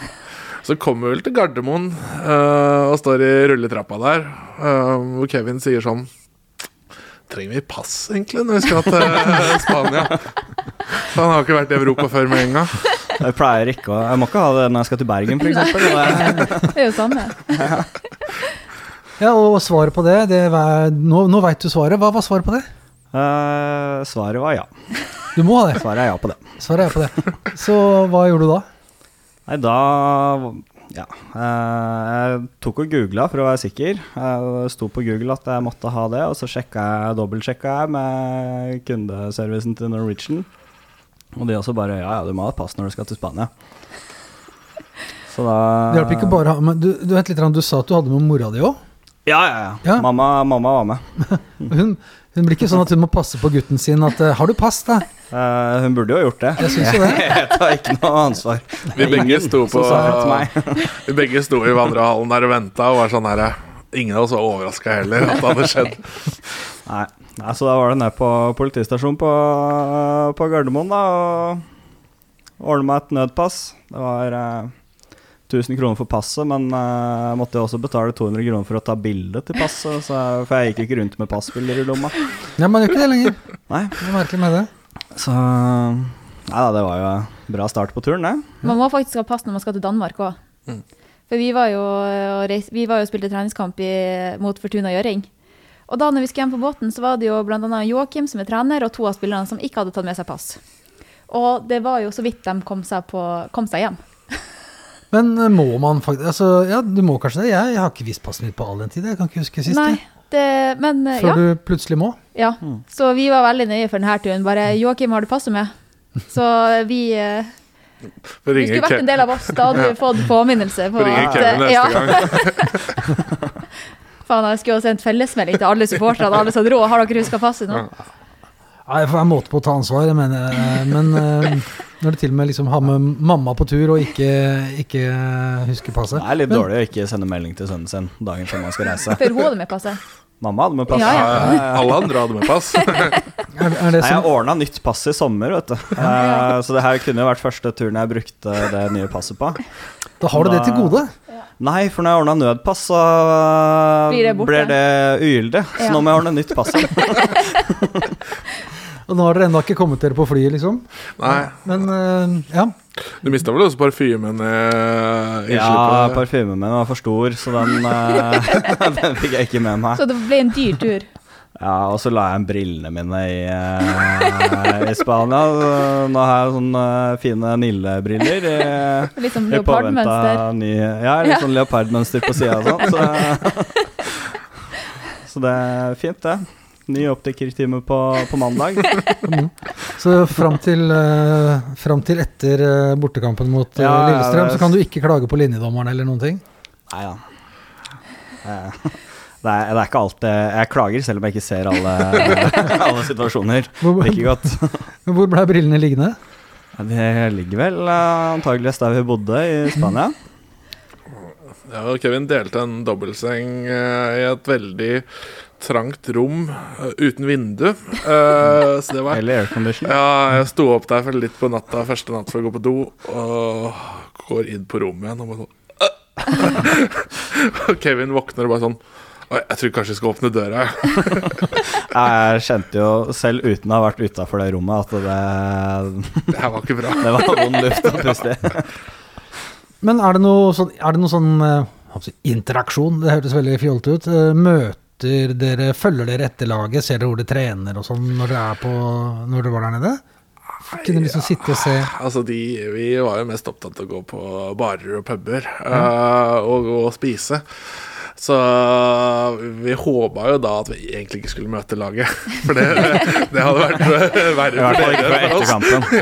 Så kommer vi vel til Gardermoen uh, og står i rulletrappa der, uh, hvor Kevin sier sånn Trenger vi pass, egentlig, når vi skal til eh, Spania? For han har ikke vært i Europa før med en gang. Jeg pleier ikke å Jeg må ikke ha det når jeg skal til Bergen, f.eks. (laughs) Det er jo samme. Ja, og svaret på det, det var, Nå, nå veit du svaret. Hva var svaret på det? Uh, svaret var ja. Du må ha det. Svaret er ja på det. Svaret er ja på det. Så hva gjorde du da? Nei, da Ja. eh, jeg tok og googla for å være sikker. Jeg sto på Google at jeg måtte ha det, og så sjekka jeg, dobbeltsjekka jeg med kundeservicen til Norwegian. Og de også bare Ja, ja, du må ha et pass når du skal til Spania. Så da Det hjalp ikke bare å ha men du, du, litt, du sa at du hadde med mora di òg. Ja, ja, ja. Ja. Mamma, mamma var med. (laughs) Hun, hun blir ikke sånn at hun må passe på gutten sin at eh, 'Har du pass, da?' Uh, hun burde jo gjort det. Jeg syns jo det. (laughs) Jeg tar ikke noe ansvar. Vi begge sto på. (laughs) Vi begge sto i vandrehallen der og venta og var sånn herre Ingen av oss var overraska heller at det hadde skjedd. (laughs) Nei. Nei, så da var det ned på politistasjonen på, på Gardermoen, da, og ordne meg et nødpass. Det var eh, 1000 kroner for passet, men eh, jeg måtte også betale 200 kroner for å ta bilde til passet, så, jeg- for jeg gikk ikke rundt med passbilder i lomma. Ja, man gjør ikke det lenger. Nei, Det er merkelig med det. så Nei da, det var jo en bra start på turen, det. Man må faktisk ha pass når man skal til Danmark òg. Mm. For vi var jo og reis, vi var jo og spilte treningskamp i, mot Fortuna Gjøring. Og da når vi skulle hjem på båten, så var det jo bl.a. Joakim som er trener, og to av spillerne som ikke hadde tatt med seg pass. Og det var jo så vidt de kom seg, på, kom seg hjem. Men eh, må man faktisk Altså, ja, du må kanskje det. Jeg, jeg har ikke vist passet mitt på all den tid. Jeg kan ikke huske sist. Nei, det, men eh, Før ja. du plutselig må. ja. Så vi var veldig nøye for denne turen. Bare 'Joakim, har du passet med?' (laughs) Så vi eh, Du skulle vært en del av oss. Da hadde vi (laughs) fått påminnelse. På får ringe at, Kevin eh, neste ja. gang. (laughs) Faen, jeg skulle ha sendt fellesmelding til alle supporterne. Alle som dro. Har dere huska passet nå? Nei, jeg får være måte på å ta ansvar, jeg mener, eh, men eh, når du til og med liksom har med mamma på tur og ikke, ikke husker passet Det er litt Men- dårlig å ikke sende melding til sønnen sin dagen før man skal reise. (laughs) For hun hadde med passet. Mamma hadde med pass. Ja, ja. Ja, ja. Alle andre hadde med pass. (laughs) Er, er det Nei, jeg ordna nytt pass i sommer, vet du. Eh, så det her kunne jo vært første turen jeg brukte det nye passet på. da har du det til gode. Nei, for når jeg ordna nødpass, så Blir det borte? blir det ugyldig. Så Ja. nå må jeg ordne nytt pass. (laughs) (laughs) Og nå har dere ennå ikke kommet dere på flyet, liksom. Nei, Men uh, ja. du mista vel også parfymen uh, Ja, parfymen min var for stor, så den, uh, (laughs) den fikk jeg ikke med meg. Så det ble en dyr tur. Ja, Og så la jeg igjen brillene mine i, eh, i Spania. Så Nå har jeg sånne fine Nille-briller. i- Litt som i påvente leopardmønster. ny Ja, litt Ja. sånn leopardmønster på sida og sånn. Så, så det er fint, det. Ny optikertime på, på mandag. Så fram til, eh, fram til etter eh, bortekampen mot eh, Ja, ja, Lillestrøm, det- så kan du ikke klage på linjedommeren eller noen ting? Nei da. Eh, Det er, det er ikke alt jeg, jeg klager, selv om jeg ikke ser alle, (laughs) alle situasjoner Hvor, like godt. (laughs) hvor ble brillene liggende? De ligger vel uh, antageligvis der vi bodde, i Spania. Ja, og Kevin delte en dobbeltseng eh, i et veldig trangt rom eh, uten vindu. Eh, så det var Eller aircondition. Ja, jeg sto opp der for litt på natta første natt for å gå på do, og går inn på rommet igjen og bare sånn (laughs) Og Kevin våkner og bare sånn «Oi, Jeg tror kanskje jeg skal åpne døra. jeg». (laughs) Jeg kjente jo, selv uten å ha vært utafor det rommet, at det, Det her var ikke bra. (laughs) det var vond luft å puste i. Men er det noe sånn, er det noe sånn eh, interaksjon? Det hørtes veldig fjollete ut. Eh, Møter dere, følger dere etter laget, ser dere hvor de trener og sånn når dere, er på, når dere var der nede? Kunne liksom sitte og se Altså, de, Vi var jo mest opptatt av å gå på barer og puber eh, og, og spise. Så vi håpa jo da at vi egentlig ikke skulle møte laget. (laughs) For det, det hadde vært (laughs) verre etterkampen. (laughs)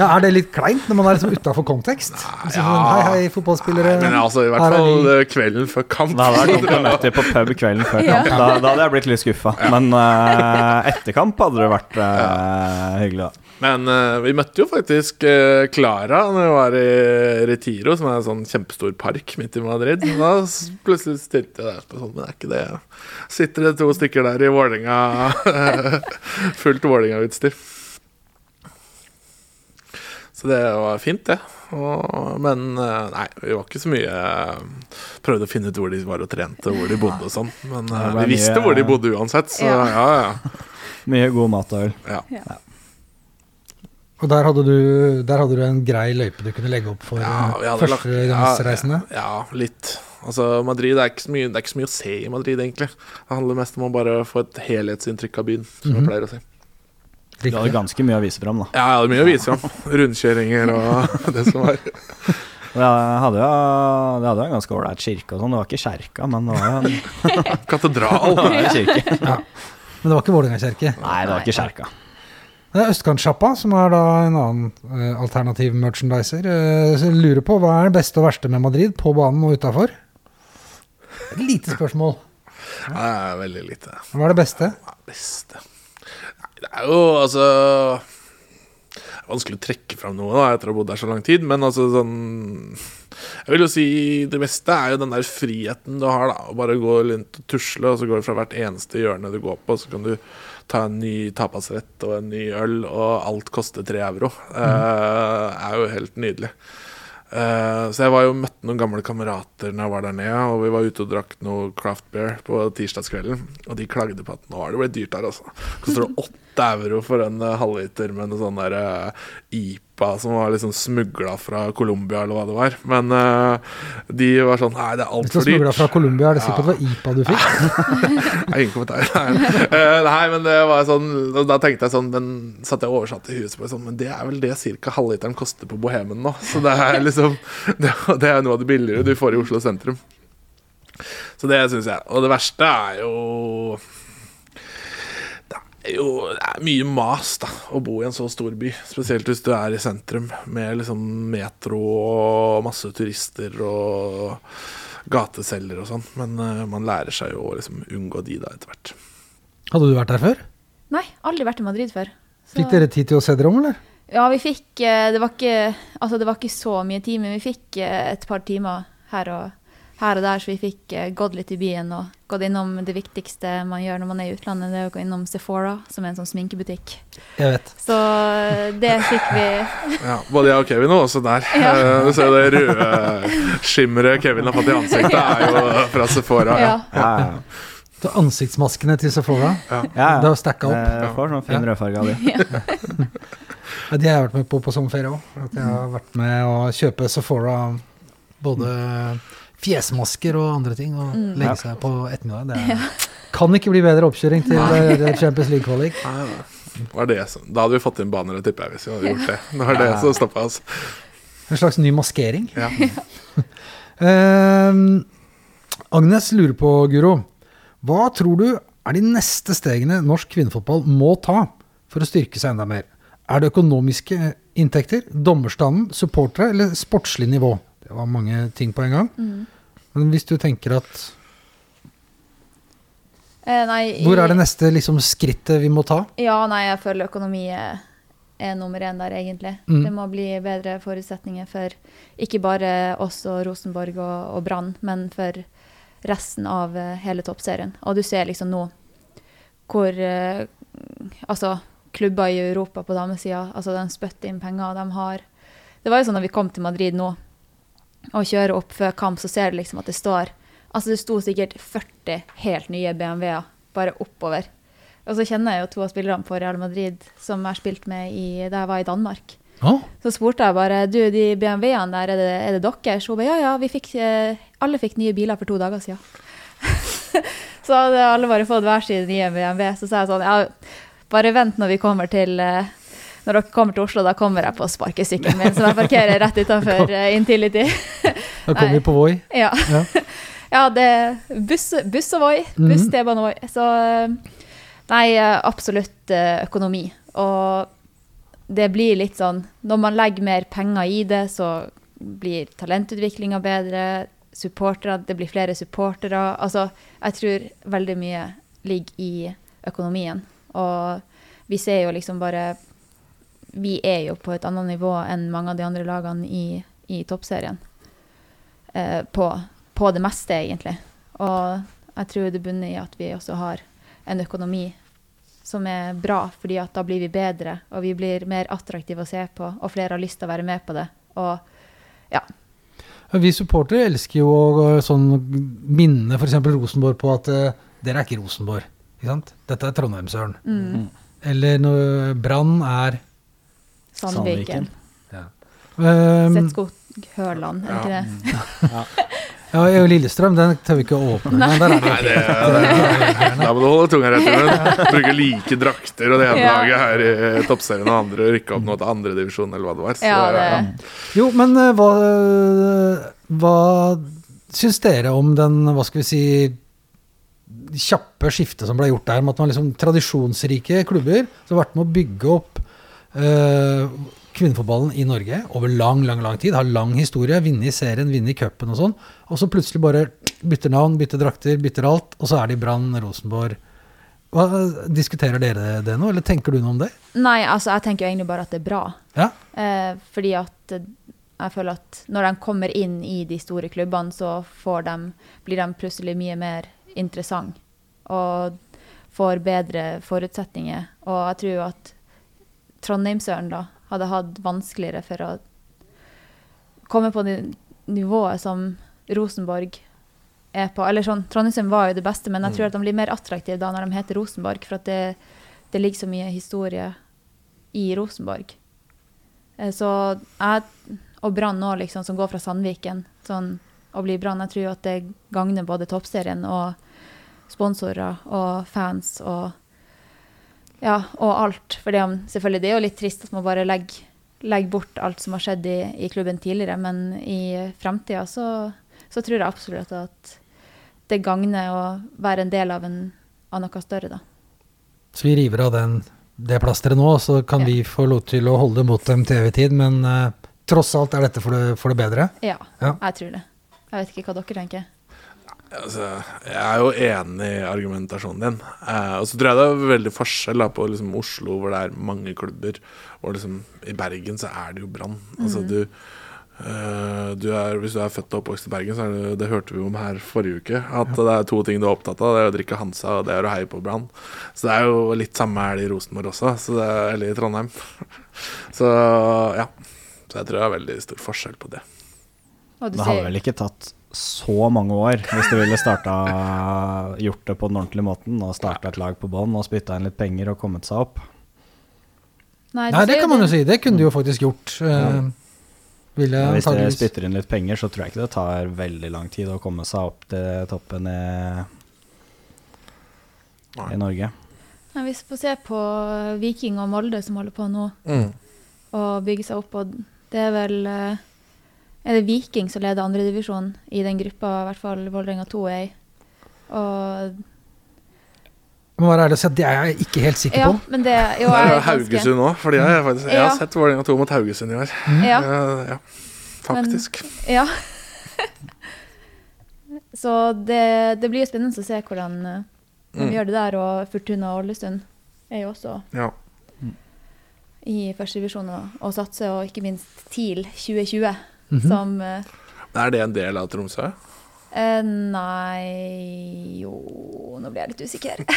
Ja, Er det litt kleint når man er liksom utafor kontekst? Nei, ja. sånn, hei, hei, fotballspillere. Men altså, i hvert er fall vi. eh, kvelden før kamp. Da hadde jeg møte på pub kvelden før kamp. Da, da hadde jeg blitt litt skuffa. Men uh, etter kamp hadde det vært uh, hyggelig, da. Men uh, vi møtte jo faktisk uh, Clara når vi var i Retiro, som er en sånn kjempestor park midt i Madrid. Da plutselig stilte jeg der på sånn, men er ikke det Sitter det to stykker der i Vålinga (laughs) Fullt Vålinga-utstyr. Så det var fint, det. Og, men eh, nei, vi var ikke så mye eh, Prøvde å finne ut hvor de var og trente, og hvor de bodde og sånn. Men eh, vi visste mye- hvor de bodde uansett, så Ja. ja, ja. (laughs) Mye god mat og øl. ja. Og der hadde, du, der hadde du en grei løype du kunne legge opp for Ja, førstegangsreisende? Ja, ja, litt. Altså, Madrid det er, ikke så mye, det er ikke så mye å se i Madrid, egentlig. Det handler mest om å bare få et helhetsinntrykk av byen, som jeg Mhm. pleier å si. Du hadde ganske mye å vise fram, da. Ja, jeg hadde mye å vise fram. Rundkjøringer og (laughs) det som var. (laughs) Og jeg hadde jo, det hadde jo en ganske ålreit kirke og sånn. Det var ikke kjerka, men det var jo en, (laughs) Katedral. det var en kirke. Men det var ikke Vålerenga kirke. Nei, det var ikke kjerka. Det er Østkantsjappa, som er da en annen eh, alternativ merchandiser. Eh, så jeg lurer på hva er det beste og verste med Madrid, på banen og utafor? Et lite spørsmål. (laughs) Ja, er veldig lite. Hva er det beste? Hva er det beste? Nei, det er jo altså Det er vanskelig å trekke fram noe da, etter å ha bodd der så lang tid, men altså sånn Jeg vil jo si det beste er jo den der friheten du har, da. Å bare gå rundt og tusle, og så går du fra hvert eneste hjørne du går på, så kan du ta en ny tapasrett og en ny øl, og alt koster tre euro. Eh, er jo helt nydelig. Uh, så jeg var jo møtte noen gamle kamerater når jeg var der nede, og vi var ute og drakk noe craft beer på tirsdagskvelden. Og de klagde på at nå har det blitt dyrt her, altså. Koster det (laughs) åtte euro for en eh, halvliter med noe sånn der eh, IPA som var liksom smugla fra Colombia, eller hva det var. Men uh, de var sånn Nei, det er altfor dyrt. smugla fra Colombia, er det sikkert det var IPA du fikk? (laughs) Nei, ingen kommentar. Nei. Uh, nei, men det var sånn Da tenkte jeg sånn Den satt jeg oversatt i huet på sånn, Men det er vel det ca. halvliteren koster på Bohemen nå. Så det er liksom (laughs) Det, det er noe av det billigere du får i Oslo sentrum. Så det syns jeg. Og det verste er jo Det jo det er mye mas da å bo i en så stor by. Spesielt hvis du er i sentrum med liksom metro og masse turister og gateselger og sånn. Men uh, man lærer seg jo å liksom unngå de da etter hvert. Hadde du vært der før? Nei, aldri vært i Madrid før. Så- Fikk dere tid til å se dere om, eller? Ja, vi fikk eh, det var, ikke, altså det var ikke så mye tid, men vi fikk eh, et par timer her og, her og der, så vi fikk eh, gått litt i byen og gått innom det viktigste man gjør når man er i utlandet, det er å gå innom Sephora, som er en sånn sminkebutikk. Jeg vet. Så eh, det fikk vi (laughs) Ja, både jeg og Kevin var også der. (laughs) Ja. Eh, Du ser det røde skimmeret Kevin har fått i ansiktet, er jo fra Sephora. Ja. Ja, ja. Så ansiktsmaskene til Sephora, ja, det er stacka opp. Jeg får sånn fin rødfarge av de. (laughs) Ja, de har jeg vært med på på sommerferie òg. At jeg har vært med å kjøpe Sephora både fjesmasker og andre ting, og Mm. legge seg på ettermiddagen. Det er, kan ikke bli bedre oppkjøring til eh, Champions League-kvalik. Det da hadde vi fått inn bannere, tipper jeg, hvis vi hadde gjort det. Det var det som stoppa oss. En slags ny maskering. Ja. uh, (laughs) Agnes lurer på, Guro. Hva tror du er de neste stegene norsk kvinnefotball må ta for å styrke seg enda mer? Er det økonomiske inntekter, dommerstanden, supportere eller sportslig nivå? Det var mange ting på en gang. Mm. Men hvis du tenker at Eh, nei, Hvor er det neste liksom, skrittet vi må ta? Ja, nei, jeg føler økonomi er, er nummer én der, egentlig. Mm. Det må bli bedre forutsetninger for ikke bare oss og Rosenborg og, og Brann, men for resten av eh, hele toppserien. Og du ser liksom nå hvor eh, Altså, klubber i Europa på damesida, altså de spytter inn penger, de har Det var jo sånn da vi kom til Madrid nå og kjører opp før kamp, så ser du liksom at det står Altså, det sto sikkert 40 helt nye BMW-er bare oppover. Og så kjenner jeg jo to av spillerne på Real Madrid som jeg har spilt med i, da jeg var i Danmark. Oh. Så spurte jeg bare du, de BMW-ene der, er det, er det deres? Hun bare ja, ja, vi fikk, eh, alle fikk nye biler for to dager siden. (laughs) så hadde alle bare fått hver sin nye BMW. Så sa jeg sånn, ja, bare vent når vi kommer til eh, når dere kommer til Oslo, da kommer jeg på sparkesykkelen min, som jeg parkerer rett utenfor eh, Intility. (laughs) da kommer vi på Voi. Ja. Ja. (laughs) ja, det er buss, buss og Voi. Buss, Mhm. T-bane og Voi. Så eh, nei, eh, absolutt økonomi. Og det blir litt sånn Når man legger mer penger i det, så blir talentutviklinga bedre. Supportere, det blir flere supportere. Altså, jeg tror veldig mye ligger i økonomien. Og vi ser jo liksom bare Vi er jo på et annet nivå enn mange av de andre lagene i, i toppserien. Eh, på, på det meste, egentlig. Og jeg tror det bunner i at vi også har en økonomi som er bra, fordi at da blir vi bedre, og vi blir mer attraktive å se på, og flere har lyst til å være med på det. Og ja, Vi supportere elsker jo å sånn, minne f.eks. Rosenborg på at uh, dere er ikke Rosenborg. Ikke sant? Dette er Trondheimsøren. mm, Eller når Brann er Sandviken. um, Setskog-Hørland, er ikke det? Ja, og Lillestrøm, den tør vi ikke å åpne. Nei, der er det Nei, det, helt- da må du holde tunga rett i munnen. Bruke like drakter og det ene Ja. laget her i toppserien og andre og rykke opp noe til andredivisjon eller hva det var. Så, Ja, det, Jo, men eh, hva, hva syns dere om den, hva skal vi si kjappe skiftet som ble gjort der, med at man liksom tradisjonsrike klubber som har vært med å bygge opp eh, kvinnefotballen i Norge over lang, lang lang tid, har lang historie, vunnet serien, vunnet cupen og sånn, og så plutselig bare bytter navn, bytter drakter, bytter alt, og så er det i Brann, Rosenborg. Hva, diskuterer dere det nå, eller tenker du noe om det? nei, altså, jeg tenker jo egentlig bare at det er bra. Ja? Eh, fordi at eh, jeg føler at når de kommer inn i de store klubbene, så får de, blir de plutselig mye mer interessant og får bedre forutsetninger. Og jeg tror at Trondheimsøren da hadde hatt vanskeligere for å komme på det nivået som Rosenborg er på. Eller sånn, Trondheimsøren var jo det beste, men jeg tror at de blir mer attraktive da når de heter Rosenborg, for at det, det ligger så mye historie i Rosenborg. Eh, Så jeg, og Brann nå, liksom, som går fra Sandviken sånn, og blir Brann, jeg tror at det gagner både toppserien og sponsorer og fans og ja, og alt. For det, selvfølgelig, det er jo litt trist at man bare legger, legger bort alt som har skjedd i, i klubben tidligere, men i framtida så, så tror jeg absolutt at det gagner å være en del av, en, av noe større, da. Så vi river av den, det plasteret nå, så kan Ja. vi få lov til å holde mot dem til evig tid. Men uh, tross alt er dette for det, for det bedre. Ja, Ja. jeg tror det. Jeg vet ikke hva dere tenker. Altså, jeg er jo enig i argumentasjonen din. Eh, og så tror jeg det er veldig forskjell da, på liksom, Oslo, hvor det er mange klubber, og liksom, i Bergen så er det jo Brann. Altså, du, eh, du er, hvis du er født og oppvokst i Bergen, så er det, det hørte vi om her forrige uke, at det er to ting du er opptatt av. Det er å drikke Hansa, og det er å heie på Brann. Så det er jo litt samme er det i Rosenborg også, så det er, eller i Trondheim. (laughs) så ja. Så jeg tror det er veldig stor forskjell på det. Og du Det hadde vel ikke tatt så mange år hvis du ville starta gjort det på den ordentlige måten og starta et lag på bånn og spytta inn litt penger og kommet seg opp. Nei, Nei, det kan man jo si. Det kunne du jo faktisk gjort. Ja. Ville, ja, hvis dere spytter inn litt penger, så tror jeg ikke det tar veldig lang tid å komme seg opp til toppen i, i Norge. Nei, Vi ser på Viking og Molde som holder på nå Mm. og bygger seg opp. Og det er vel eh, Er det Viking som leder andredivisjon i den gruppa, i hvert fall Vålerenga 2 er i. Og Jeg må være ærlig og si at det er jeg ikke helt sikker Ja, på. men det Jo, Det er jo Haugesund òg, for jeg, faktisk, jeg har sett Vålerenga 2 mot Haugesund i år. Ja. Ja, faktisk. faktisk. Ja. (laughs) Så det, det blir jo spennende å se hvordan eh, de Mm. gjør det der. Og Fortuna og Ålesund er jo også Ja. i første divisjon og, og satser, og ikke minst TIL 2020, Mhm. som eh, Er det en del av Tromsø? eh, Nei Jo, nå blir jeg litt usikker. (laughs)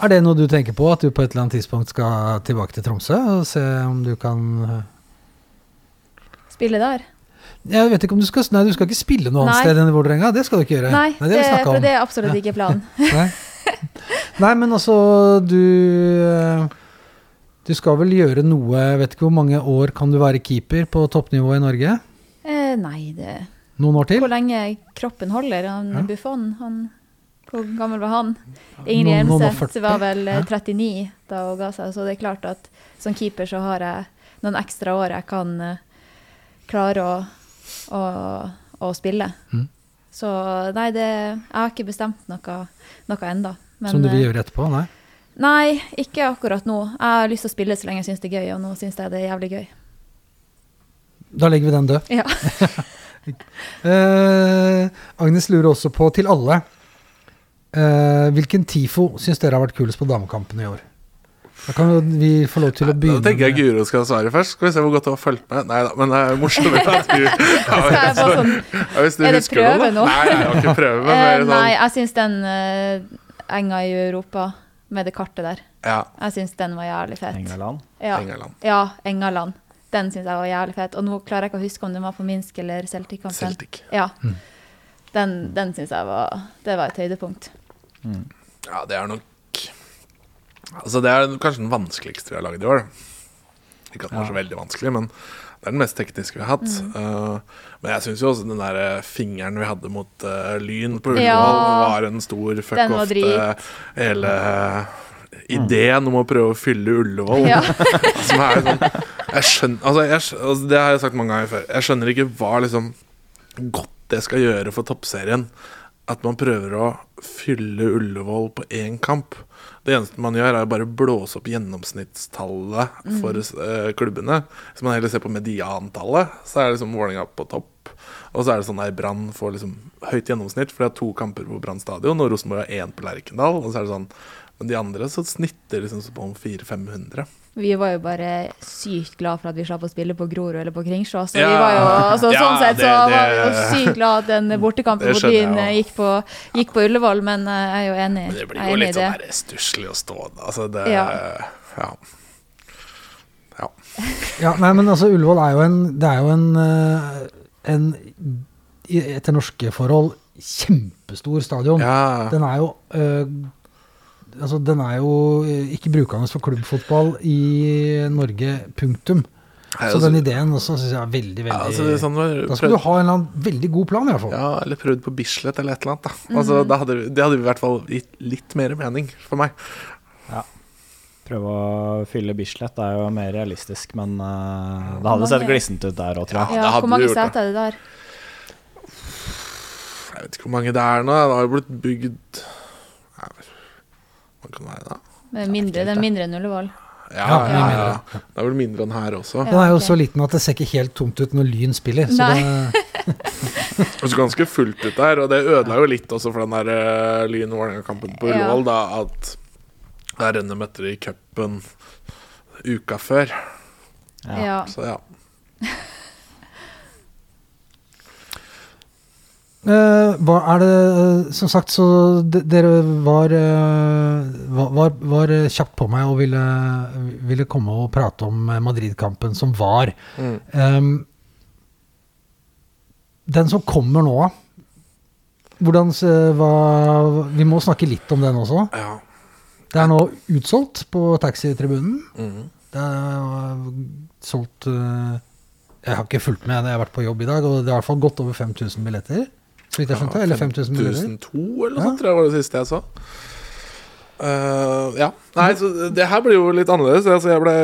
Er det noe du tenker på, at du på et eller annet tidspunkt skal tilbake til Tromsø og se om du kan eh, Spille der? Jeg vet ikke om du skal Nei, du skal ikke spille noe annet sted enn i Vålerenga. Det skal du ikke gjøre. Nei, det, det, for det er absolutt ikke planen. (laughs) Nei. Nei, men altså, du eh, Du skal vel gjøre noe vet ikke hvor mange år kan du være keeper på toppnivå i Norge? Eh, nei, det Noen år til? Hvor lenge kroppen holder. Han Ja. Buffon, han Hvor gammel var han? Ingrid Hjelmseth var vel eh, ja. 39 da hun ga seg, så det er klart at som keeper så har jeg noen ekstra år jeg kan eh, klare å, å, å spille. Mm. Så nei, det Jeg har ikke bestemt noe, noe ennå. Som du vil gjøre etterpå? Nei? Nei, ikke akkurat nå. Jeg har lyst til å spille så lenge jeg syns det er gøy, og nå syns jeg det er jævlig gøy. Da legger vi den død. Ja. (laughs) Eh, Agnes lurer også på, til alle eh, Hvilken TIFO syns dere har vært kulest på damekampen i år? Da kan vi få lov til å begynne. Da tenker jeg Guro skal svare først. Skal vi se hvor godt du har fulgt med. Nei da, men det er morsomt at du (laughs) ja, sånn ja, Er det prøve nå? Nei, jeg har ikke prøve. (laughs) Men Eh, sånn, nei, jeg syns den uh, enga i Europa med det kartet der, ja, jeg syns den var jævlig fet. Engeland. Ja, Engeland. ja Engaland. Den syns jeg var jævlig fet. Og nå klarer jeg ikke å huske om den var på Minsk eller Celtic-kampen. Celtic. Ja. Mm. Den, den syns jeg var Det var et høydepunkt. Ja, det er nok Altså, det er kanskje den vanskeligste vi har lagd i år. Ikke at den var så veldig vanskelig, men det er den mest tekniske vi har hatt. Mm. Uh, men jeg syns jo også den der eh, fingeren vi hadde mot uh, Lyn på Ullevål, Ja. var en stor fuck off hele ideen om å prøve å fylle Ullevål. Ja. (laughs) som er sånn Jeg skjønner altså, jeg, altså, Det har jeg sagt mange ganger før. Jeg skjønner ikke hva liksom godt det skal gjøre for toppserien. At man prøver å fylle Ullevål på én kamp. Det eneste man gjør, er bare å blåse opp gjennomsnittstallet for eh, klubbene. Hvis man heller ser på mediantallet, så er liksom Vålerenga på topp. Og så er det sånn der Brann får liksom høyt gjennomsnitt, for det er to kamper på Brann stadion, og Rosenborg har én på Lerkendal. Og så er det sånn Men de andre så snitter liksom så på om 400-500. Vi var jo bare sykt glad for at vi slapp å spille på Grorud eller på Kringsjå. Så Ja. vi var jo, altså, Ja, sånn sett så det- det- var vi jo sykt glad at den (laughs) bortekampen mot Lyn eh, gikk på, gikk på Ullevål, men eh, jeg er jo enig, Men det blir er jo litt sånn stusslig å stå da. Altså det Ja. ja. (laughs) Ja, nei, men altså Ullevål er jo en Det er jo en, eh, en etter norske forhold kjempestor stadion. Ja, Den er jo eh, Altså, den er jo eh, ikke brukende for klubbfotball i Norge, punktum. Nei, Så altså- den ideen også syns jeg er veldig, veldig ja, altså, er sånn, vi Da skal du ha en eller annen veldig god plan, i hvert fall. Ja, eller prøvd på Bislett eller et eller annet. Da. Altså, da hadde, det hadde i hvert fall gitt litt mer mening for meg. Prøve å fylle Bislett er jo mer realistisk, men uh, det hadde sett glissent ut der òg, tror jeg. det Ja, hvor mange set seter er det der? Jeg vet ikke hvor mange det er nå. Det har jo blitt bygd Kan det være, mindre, det er mindre enn Ullevål. Ja, Ja, ja, ja. Det er vel mindre enn her også. Den er jo så liten at det ser ikke helt tomt ut når Lyn spiller. Så Nei. det, er (laughs) så ganske fullt ut der, og det ødela jo litt også for den der uh, Lyn-Vålerenga-kampen på. Ullevål, da, at der renner møtte de i cupen uka før. Ja. Så ja. Hva er det eh, Som sagt, så dere var, eh, var, var, var eh, kjapt på meg og ville, ville komme og prate om eh, Madrid-kampen som var. Mm. Um, den som kommer nå, hvordan hva, Vi må snakke litt om den også. ja. Det er nå utsolgt på taxitribunen. Mm. Det er solgt eh, Jeg har ikke fulgt med, jeg har vært på jobb i dag, og det er i hvert fall godt over 5000 billetter. Så vidt jeg skjønte. Eller 5000 billetter. 1002 eller noe Ja. sånt, tror jeg var det siste jeg så. Uh, ja. Nei, så det her blir jo litt annerledes. Altså, jeg ble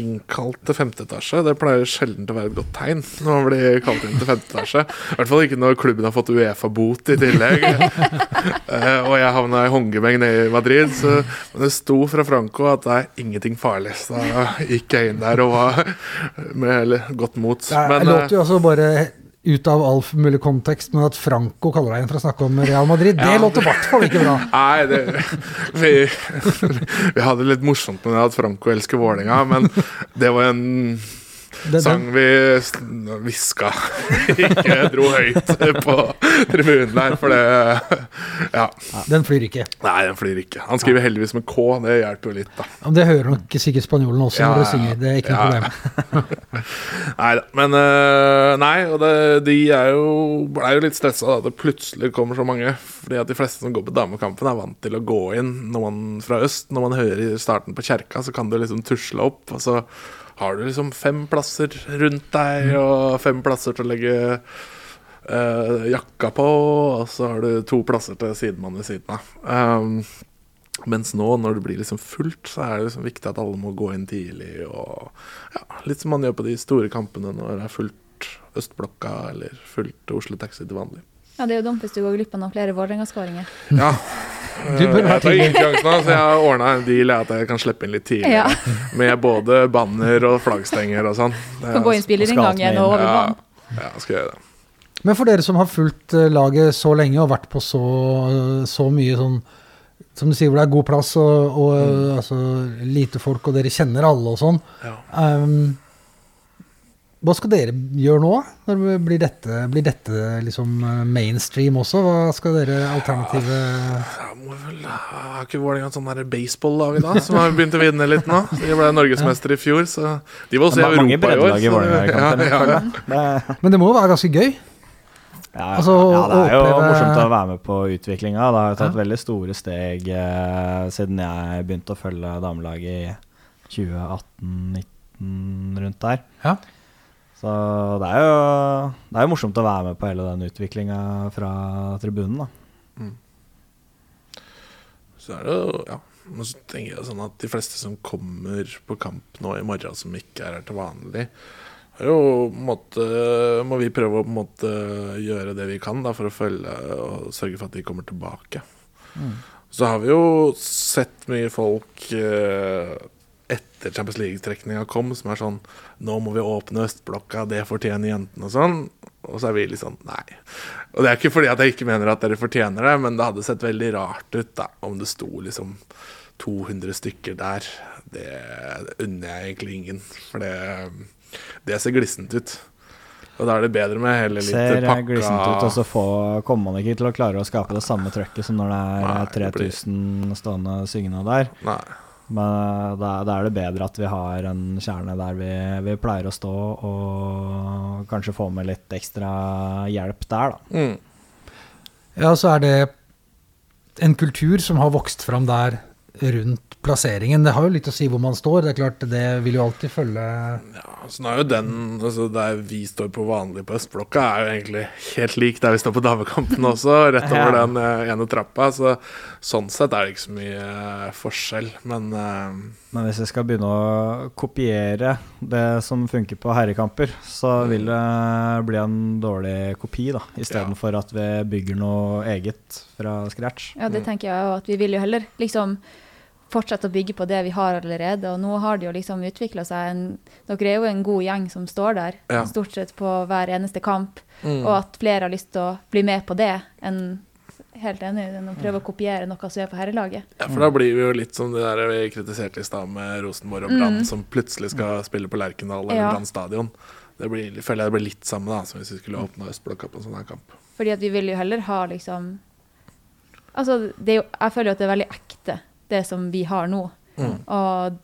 innkalt til femte etasje. Det pleier sjelden å være et godt tegn når man blir kalt inn til femte etasje. I hvert fall ikke når klubben har fått Uefa-bot i tillegg. uh, (laughs) og jeg havna i håndgemeng nede i Madrid. Så men det sto fra Franco at det er ingenting farlig. Så da gikk jeg inn der og var med eller, godt mot. Det, Men, jeg eh, låter jo altså bare ut av all mulig kontekst, men at Franco kaller deg igjen for å snakke om Real Madrid, det Ja. låter i hvert fall ikke bra. (laughs) Nei, det, (laughs) vi, (laughs) vi hadde det litt morsomt med det at Franco elsker Vålerenga, men det var en Det, sang vi hviska. (laughs) Ikke dro høyt på tribunen der, for det Ja. den flyr ikke. Nei, den flyr ikke. Han skriver heldigvis med K, det hjelper jo litt, da. Ja, men Det hører nok sikkert spanjolen også Ja, når du synger. Det er ikke noe problem. (laughs) Nei da. Men øh, Nei, og det, de er jo, ble jo litt stressa da det plutselig kommer så mange. Fordi at de fleste som går på damekampen, er vant til å gå inn når man, fra øst. Når man hører starten på kjerka, så kan du liksom tusle opp. Og så har du liksom fem plasser rundt deg, og fem plasser til å legge uh, jakka på. Og så har du to plasser til sidemannen ved siden av. Um, mens nå, når det blir liksom fullt, så er det liksom viktig at alle må gå inn tidlig. Og ja, litt som man gjør på de store kampene når det er fullt Østblokka eller fullt Oslo Taxi til vanlig. Ja, det er jo dumt hvis du går glipp av noen flere Vålerenga-skåringer. Ja. Jeg tar ingen sjanse nå, så jeg har ordna en deal at jeg kan slippe inn litt tidligere. Ja. Med både banner og flaggstenger og sånn. Kan gå inn spillerinngangen og over ja, banen. ja, skal gjøre det. Men for dere som har fulgt eh, laget så lenge og vært på så, så mye sånn Som du sier, hvor det er god plass og, og mm. altså, lite folk, og dere kjenner alle og sånn. Ja. ehm, hva skal dere gjøre nå? Når blir dette, blir dette liksom eh, mainstream også? Hva skal dere alternative Ja, må vel, har ikke Vålerenga et sånt der baseball-lag da, som har begynt å vinne litt nå? De ble norgesmester i fjor, så de var også i Europa i år. breddelag i. Ja, ja, ja. Det, Men det må jo være ganske gøy? ja, Altså, ja, det er jo oppleve- morsomt å være med på utviklinga. Det har jo tatt Ja. veldig store steg eh, siden jeg begynte å følge damelaget i 2018-19 rundt der. Ja. Så det er, jo, det er jo morsomt å være med på hele den utviklinga fra tribunen. da. Så er det jo, ja Men så tenker jeg sånn at de fleste som kommer på kamp nå i morgen, som ikke er her til vanlig, jo måte Må vi prøve å måte gjøre det vi kan da for å følge og sørge for at de kommer tilbake. Så har vi jo sett mye folk eh, etter Champions League-trekninga kom, som er sånn Nå må vi åpne østblokka, det fortjener jentene og sånn. Og så er vi litt sånn nei. Og det er ikke fordi at jeg ikke mener at dere fortjener det, men det hadde sett veldig rart ut da om det sto liksom 200 stykker der. Det unner jeg egentlig ingen, for det, det ser glissent ut. Og da er det bedre med heller litt Ser pakka Ser glissent ut, og så få- kommer man ikke til å klare å skape det samme trøkket som når det er det 3000 stående syngende der. Nei. Men da, da er det bedre at vi har en kjerne der vi, vi pleier å stå, og kanskje få med litt ekstra hjelp der, da. Mm. Ja, så er det en kultur som har vokst fram der rundt plasseringen. Det har jo litt å si hvor man står. Det er klart, det vil jo alltid følge Så nå er jo den altså Der vi står på vanlig på østblokka, er jo egentlig helt lik der vi står på damekampen også, rett over den eh, ene trappa. Så sånn sett er det ikke så mye eh, forskjell, men uh, Men hvis vi skal begynne å kopiere det som funker på herrekamper, så vil det bli en dårlig kopi, da, istedenfor at vi bygger noe eget fra scratch. Ja, det tenker jeg òg, at vi vil jo heller liksom fortsette å bygge på det vi har allerede. Og nå har det jo liksom utvikla seg en Dere er jo en god gjeng som står der Ja. stort sett på hver eneste kamp. mm. Og at flere har lyst til å bli med på det enn Helt enig enn å prøve å kopiere noe som er på herrelaget. Ja, for da blir vi jo litt som det der vi kritiserte i stad med Rosenborg og Brann, som plutselig skal spille på Lerkendal eller Ja. Brann stadion. Det blir, føler jeg det blir litt samme da, som hvis vi skulle åpna Østblokka på en sånn her kamp. Fordi at vi vil jo heller ha liksom Altså, det er jo, jeg føler jo at det er veldig ekte, det som vi har nå. Mm. Og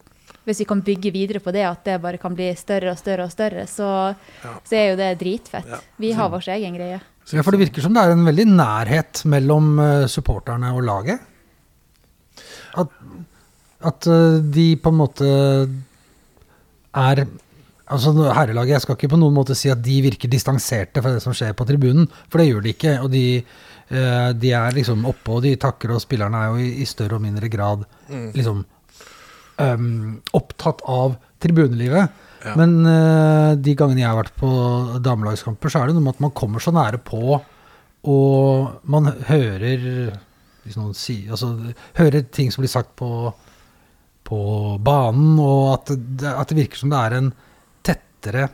hvis vi kan bygge videre på det, at det bare kan bli større og større og større, så, Ja. så er jo det dritfett. Ja. Vi har vår egen greie. Ja, for det virker som det er en veldig nærhet mellom eh, supporterne og laget. At, at eh, de på en måte er Altså Herrelaget, jeg skal ikke på noen måte si at de virker distanserte fra det som skjer på tribunen, for det gjør de ikke. Og de, eh, de er liksom oppe, og de takker, og spillerne er jo i, i større og mindre grad liksom um, opptatt av tribunelivet. Ja. Men uh, de gangene jeg har vært på damelagskamper, så er det noe med at man kommer så nære på, og man hører hvis noen sier, altså, hører ting som blir sagt på, på banen, og at det, at det virker som det er en tettere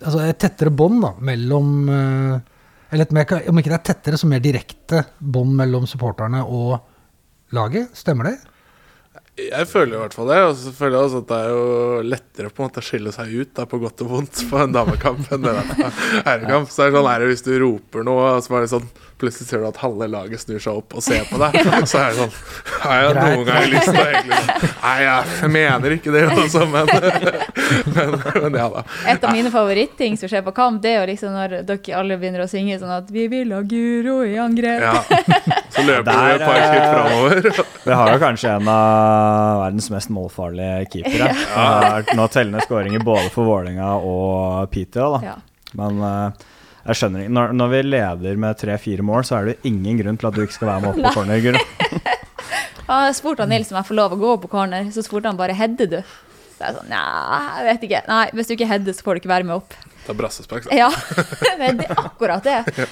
altså et tettere bånd mellom eh, Eller et mer, om ikke det er tettere, så mer direkte bånd mellom supporterne og laget. Stemmer det? Jeg føler i hvert fall det. Og så føler jeg også at det er jo lettere på en måte å skille seg ut da, på godt og vondt på en damekamp enn det der på herrekamp. Så er det sånn er det hvis du roper noe, så er det sånn plutselig ser du at halve laget snur seg opp og ser på deg. (laughs) Så er det sånn Har jeg noen ganger lyst til å egentlig Nei, jeg mener ikke det, også, men, (laughs) men, men ja da. Et av mine favoritting som skjer på kamp, det er jo liksom når dere alle begynner å synge sånn at 'Vi vil ha Guro i angrep'. Ja. Så løper du et par skritt eh, framover. Vi har jo kanskje en av verdens mest målfarlige keepere. (laughs) Har Nå tellende skåringer både for Vålerenga og Piteå, da. Ja. Men eh, jeg skjønner ikke når, når vi leder med tre-fire mål, så er det ingen grunn til at du ikke skal være med opp på (laughs) corner, Guro. (laughs) Jeg spurte han Nils om jeg får lov å gå på corner, så spurte han bare 'header du'? Så jeg sånn, Nei, jeg vet ikke. Nei, hvis du ikke header, så får du ikke være med opp. Det er brassespark. så. Ja, (laughs) men det er akkurat det.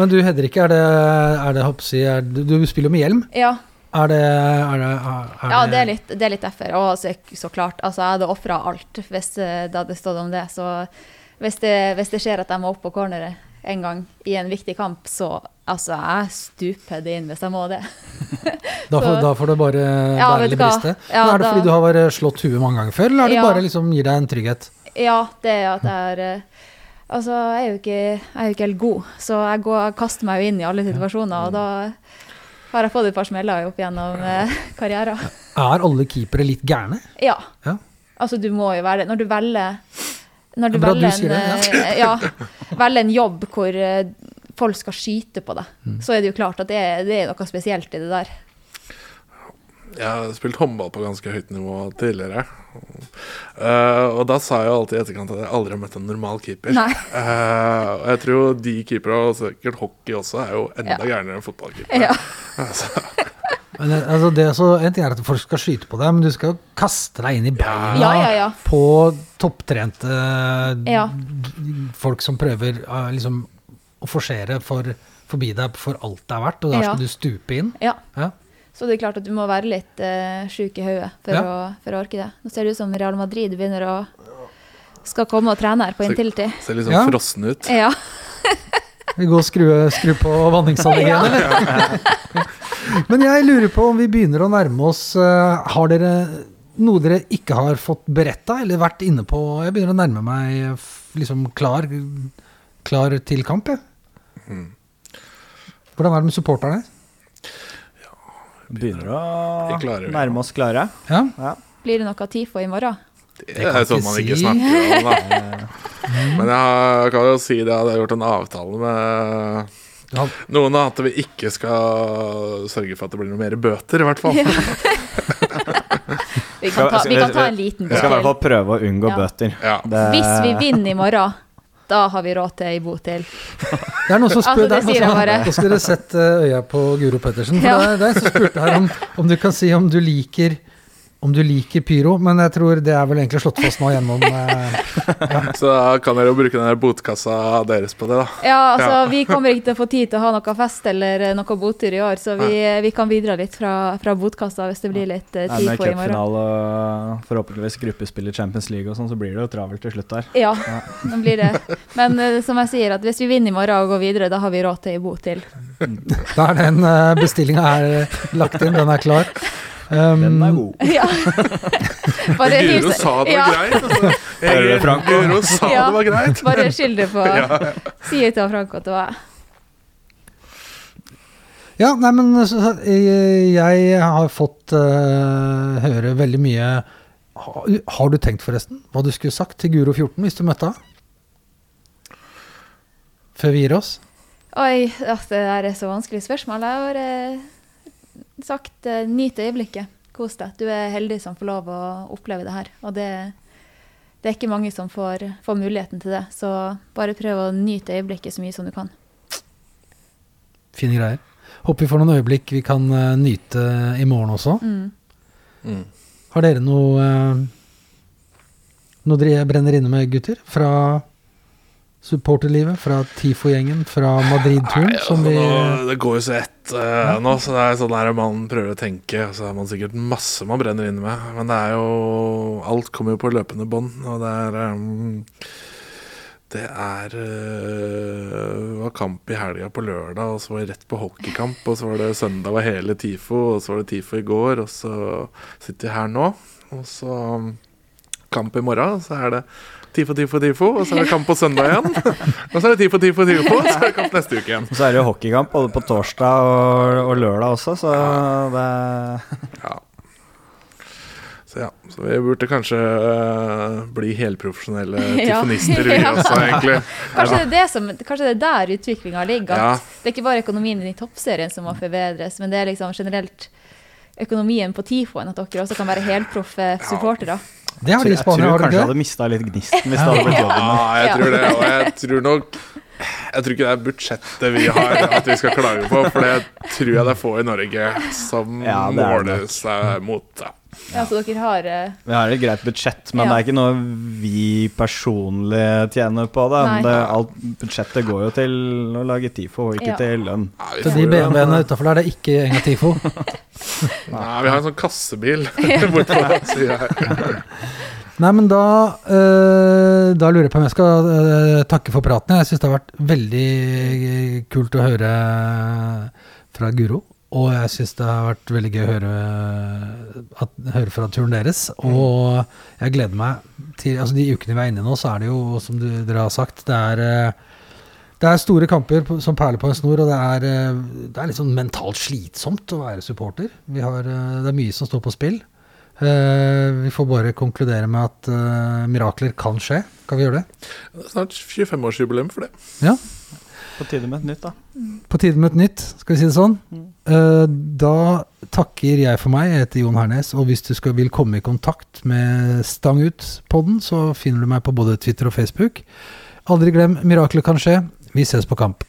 Men du header ikke, er det, er det hoppsi, er, du, du spiller jo med hjelm. Ja, Er det, er det, er ja det, er litt, det er litt derfor. Og så, så klart, altså jeg hadde ofra alt hvis eh, det hadde stått om det. Så hvis det, hvis det skjer at jeg må opp på corneret en gang i en viktig kamp, så altså, jeg stuper det inn hvis jeg må det. (laughs) Da får, da får du bare Ja, bære eller briste. Ja, er det da- fordi du har vært slått huet mange ganger før, eller er det Ja. bare liksom gir deg en trygghet? Ja, det er at jeg er eh, Altså, jeg er jo ikke, jeg er jo ikke helt god, så jeg, går, jeg kaster meg jo inn i alle situasjoner, og da har jeg fått et par smeller opp gjennom eh, (laughs) karrieren. Er alle keepere litt gærne? Ja. Ja. Altså, du må jo være det. Når du velger når du Det er du velger, en, det, eh, ja, velger en jobb hvor eh, folk skal skyte på deg, Mm. så er det jo klart at det er, det er noe spesielt i det der. Jeg har spilt håndball på ganske høyt nivå tidligere. Uh, og da sa jeg jo alltid i etterkant at jeg aldri har møtt en normal keeper. Eh, og jeg tror de keepere, og sikkert hockey også, er jo enda Ja. gærnere enn fotballkeepere. Ja. (laughs) Altså, Men, eh, altså, det er så, en ting er at folk skal skyte på deg, men du skal jo kaste deg inn i beina Ja, ja, ja. på topptrente Ja. folk som prøver eh, liksom, å forsere for, forbi deg for alt det er verdt, og der Ja. skal du stupe inn. ja. Ja. Så det er klart at du må være litt uh, sjuk i hodet for, for å orke det. Nå ser det ut som Real Madrid begynner å skal komme og trene her på Intility. ser litt sånn Ja. frossen ut. Ja. Vi går og skru, skru på (laughs) vanningsanlegget igjen, eller? (laughs) Men jeg lurer på om vi begynner å nærme oss eh, Har dere noe dere ikke har fått beretta, eller vært inne på Jeg begynner å nærme meg liksom klar, klar til kamp, jeg. Mm. Hvordan er det med supporterne? Begynner å klarer nærme oss klare. Ja. Ja. Blir det noe TIFO i morgen? Det kan er sånn man ikke si. snakker om, da. Men jeg kan jo si det at jeg har gjort en avtale med Ja. noen at vi ikke skal sørge for at det blir noe mer bøter, i hvert fall. (laughs) Vi kan ta, vi kan ta en liten Vi skal i hvert fall prøve å unngå Ja. bøter. Ja. Det. Hvis vi vinner i morgen, da har vi råd til ei bot til. Det er noen som spør Altså, det Nå skal dere sette eh, øya på Guro Pettersen. For Ja. det, er, det er en som spurte her om, om du kan si om du liker om du liker pyro, men jeg tror det er vel egentlig slått fast nå gjennom (laughs) ja. Så da kan dere jo bruke den der botkassa deres på det, da. Ja, altså, Ja. vi kommer ikke til å få tid til å ha noe fest eller eh, noe botur i år, så vi, vi kan bidra litt fra, fra botkassa hvis det blir litt uh, Nei, på i morgen. cupfinale og forhåpentligvis gruppespill i Champions League og sånn, så blir det jo travelt til slutt der. Ja, nå (laughs) blir det. Men eh, som jeg sier, at hvis vi vinner i morgen og går videre, da har vi råd til ei bot til. Da er den uh, bestillinga her eh, lagt inn, den er klar. Um, Den er god. Ja. (laughs) Bare Guro sa det var ja, greit. Altså. (laughs) Hører du, Franco? Guro sa Ja. det var greit. Bare skyld det på (laughs) Ja. Si til Franco at det var Ja, nei, men jeg har fått uh, høre veldig mye har, har du tenkt forresten hva du skulle sagt til Guro 14 hvis du møtte henne? Før vi gir oss? Oi, det der er så vanskelig spørsmål. Jeg har eh, sagt eh, nyt øyeblikket. Kos deg. Du er heldig som får lov å oppleve det her. Og det, det er ikke mange som får, får muligheten til det. Så bare prøv å nyte øyeblikket så mye som du kan. Fine greier. Håper vi får noen øyeblikk vi kan uh, nyte i morgen også. Mm. Mm. Har dere noe uh, Noe dere brenner inne med, gutter? Fra supporterlivet? Fra TIFO-gjengen? Fra Madrid-turen? Nei, altså, vi det går jo så ett eh, nå, så det er sånn der man prøver å tenke. Og så har man sikkert masse man brenner inne med. Men det er jo Alt kommer jo på løpende bånd, og det er um, Det er uh, var kamp i helga på lørdag, og så var det rett på hockeykamp. Og så var det søndag var hele TIFO, og så var det TIFO i går, og så sitter vi her nå. Og så um, kamp i morgen, så er det TIFO, TIFO, TIFO, og så er det kamp på søndag igjen. (laughs) Og så er det TIFO, TIFO, TIFO, og så er det kamp neste uke igjen. Og så er det jo hockeykamp både på torsdag og, og lørdag også, så det (laughs) Ja. Så ja, så vi burde kanskje uh, bli helprofesjonelle (laughs) Ja. tyfonister, vi Ja. også, egentlig. Kanskje det er, det som, kanskje det er der utviklinga ligger. At Ja. Det er ikke bare økonomien i toppserien som må forbedres, men det er liksom generelt økonomien på TIFO-en. At dere også kan være helproffe supportere. Det har de i Spania, tror har de kanskje jeg tror kanskje jeg hadde mista litt gnisten hvis det hadde blitt jobben. Ja, jeg tror det. Og jeg tror nok Jeg tror ikke det er budsjettet vi har at vi skal klage på, for det tror jeg det er få i Norge som Ja, det er det måler seg mot. Ja. Ja, så dere har eh, Vi har et greit budsjett, men Ja. det er ikke noe vi personlig tjener på det. Det alt budsjettet går jo til å lage TIFO, ikke Ja. til lønn. Ja, Så de BMW-ene utafor der, det er ikke engang TIFO. (laughs) Nei, vi har en sånn kassebil bortpå, sier jeg. Nei, men da, øh, da lurer jeg på om jeg skal øh, takke for praten. Jeg syns det har vært veldig kult å høre fra Guro. Og jeg syns det har vært veldig gøy å høre, at, høre fra turen deres. Og jeg gleder meg til altså De ukene vi er inne i nå, så er det jo, som du, dere har sagt, det er eh, det er store kamper som perler på en snor, og det er, eh, det er litt sånn mentalt slitsomt å være supporter. Vi har, eh, det er mye som står på spill. Uh, vi får bare konkludere med at uh, mirakler kan skje. Kan vi gjøre det? Snart 25-årsjubileum for det. Ja. På tide med et nytt, da. På tide med et nytt, skal vi si det sånn. Eh, da takker jeg for meg. Jeg heter Jon Hernes. Og hvis du skal, vil komme i kontakt med Stang ut-podden, så finner du meg på både Twitter og Facebook. Aldri glem miraklet kan skje. Vi ses på kamp.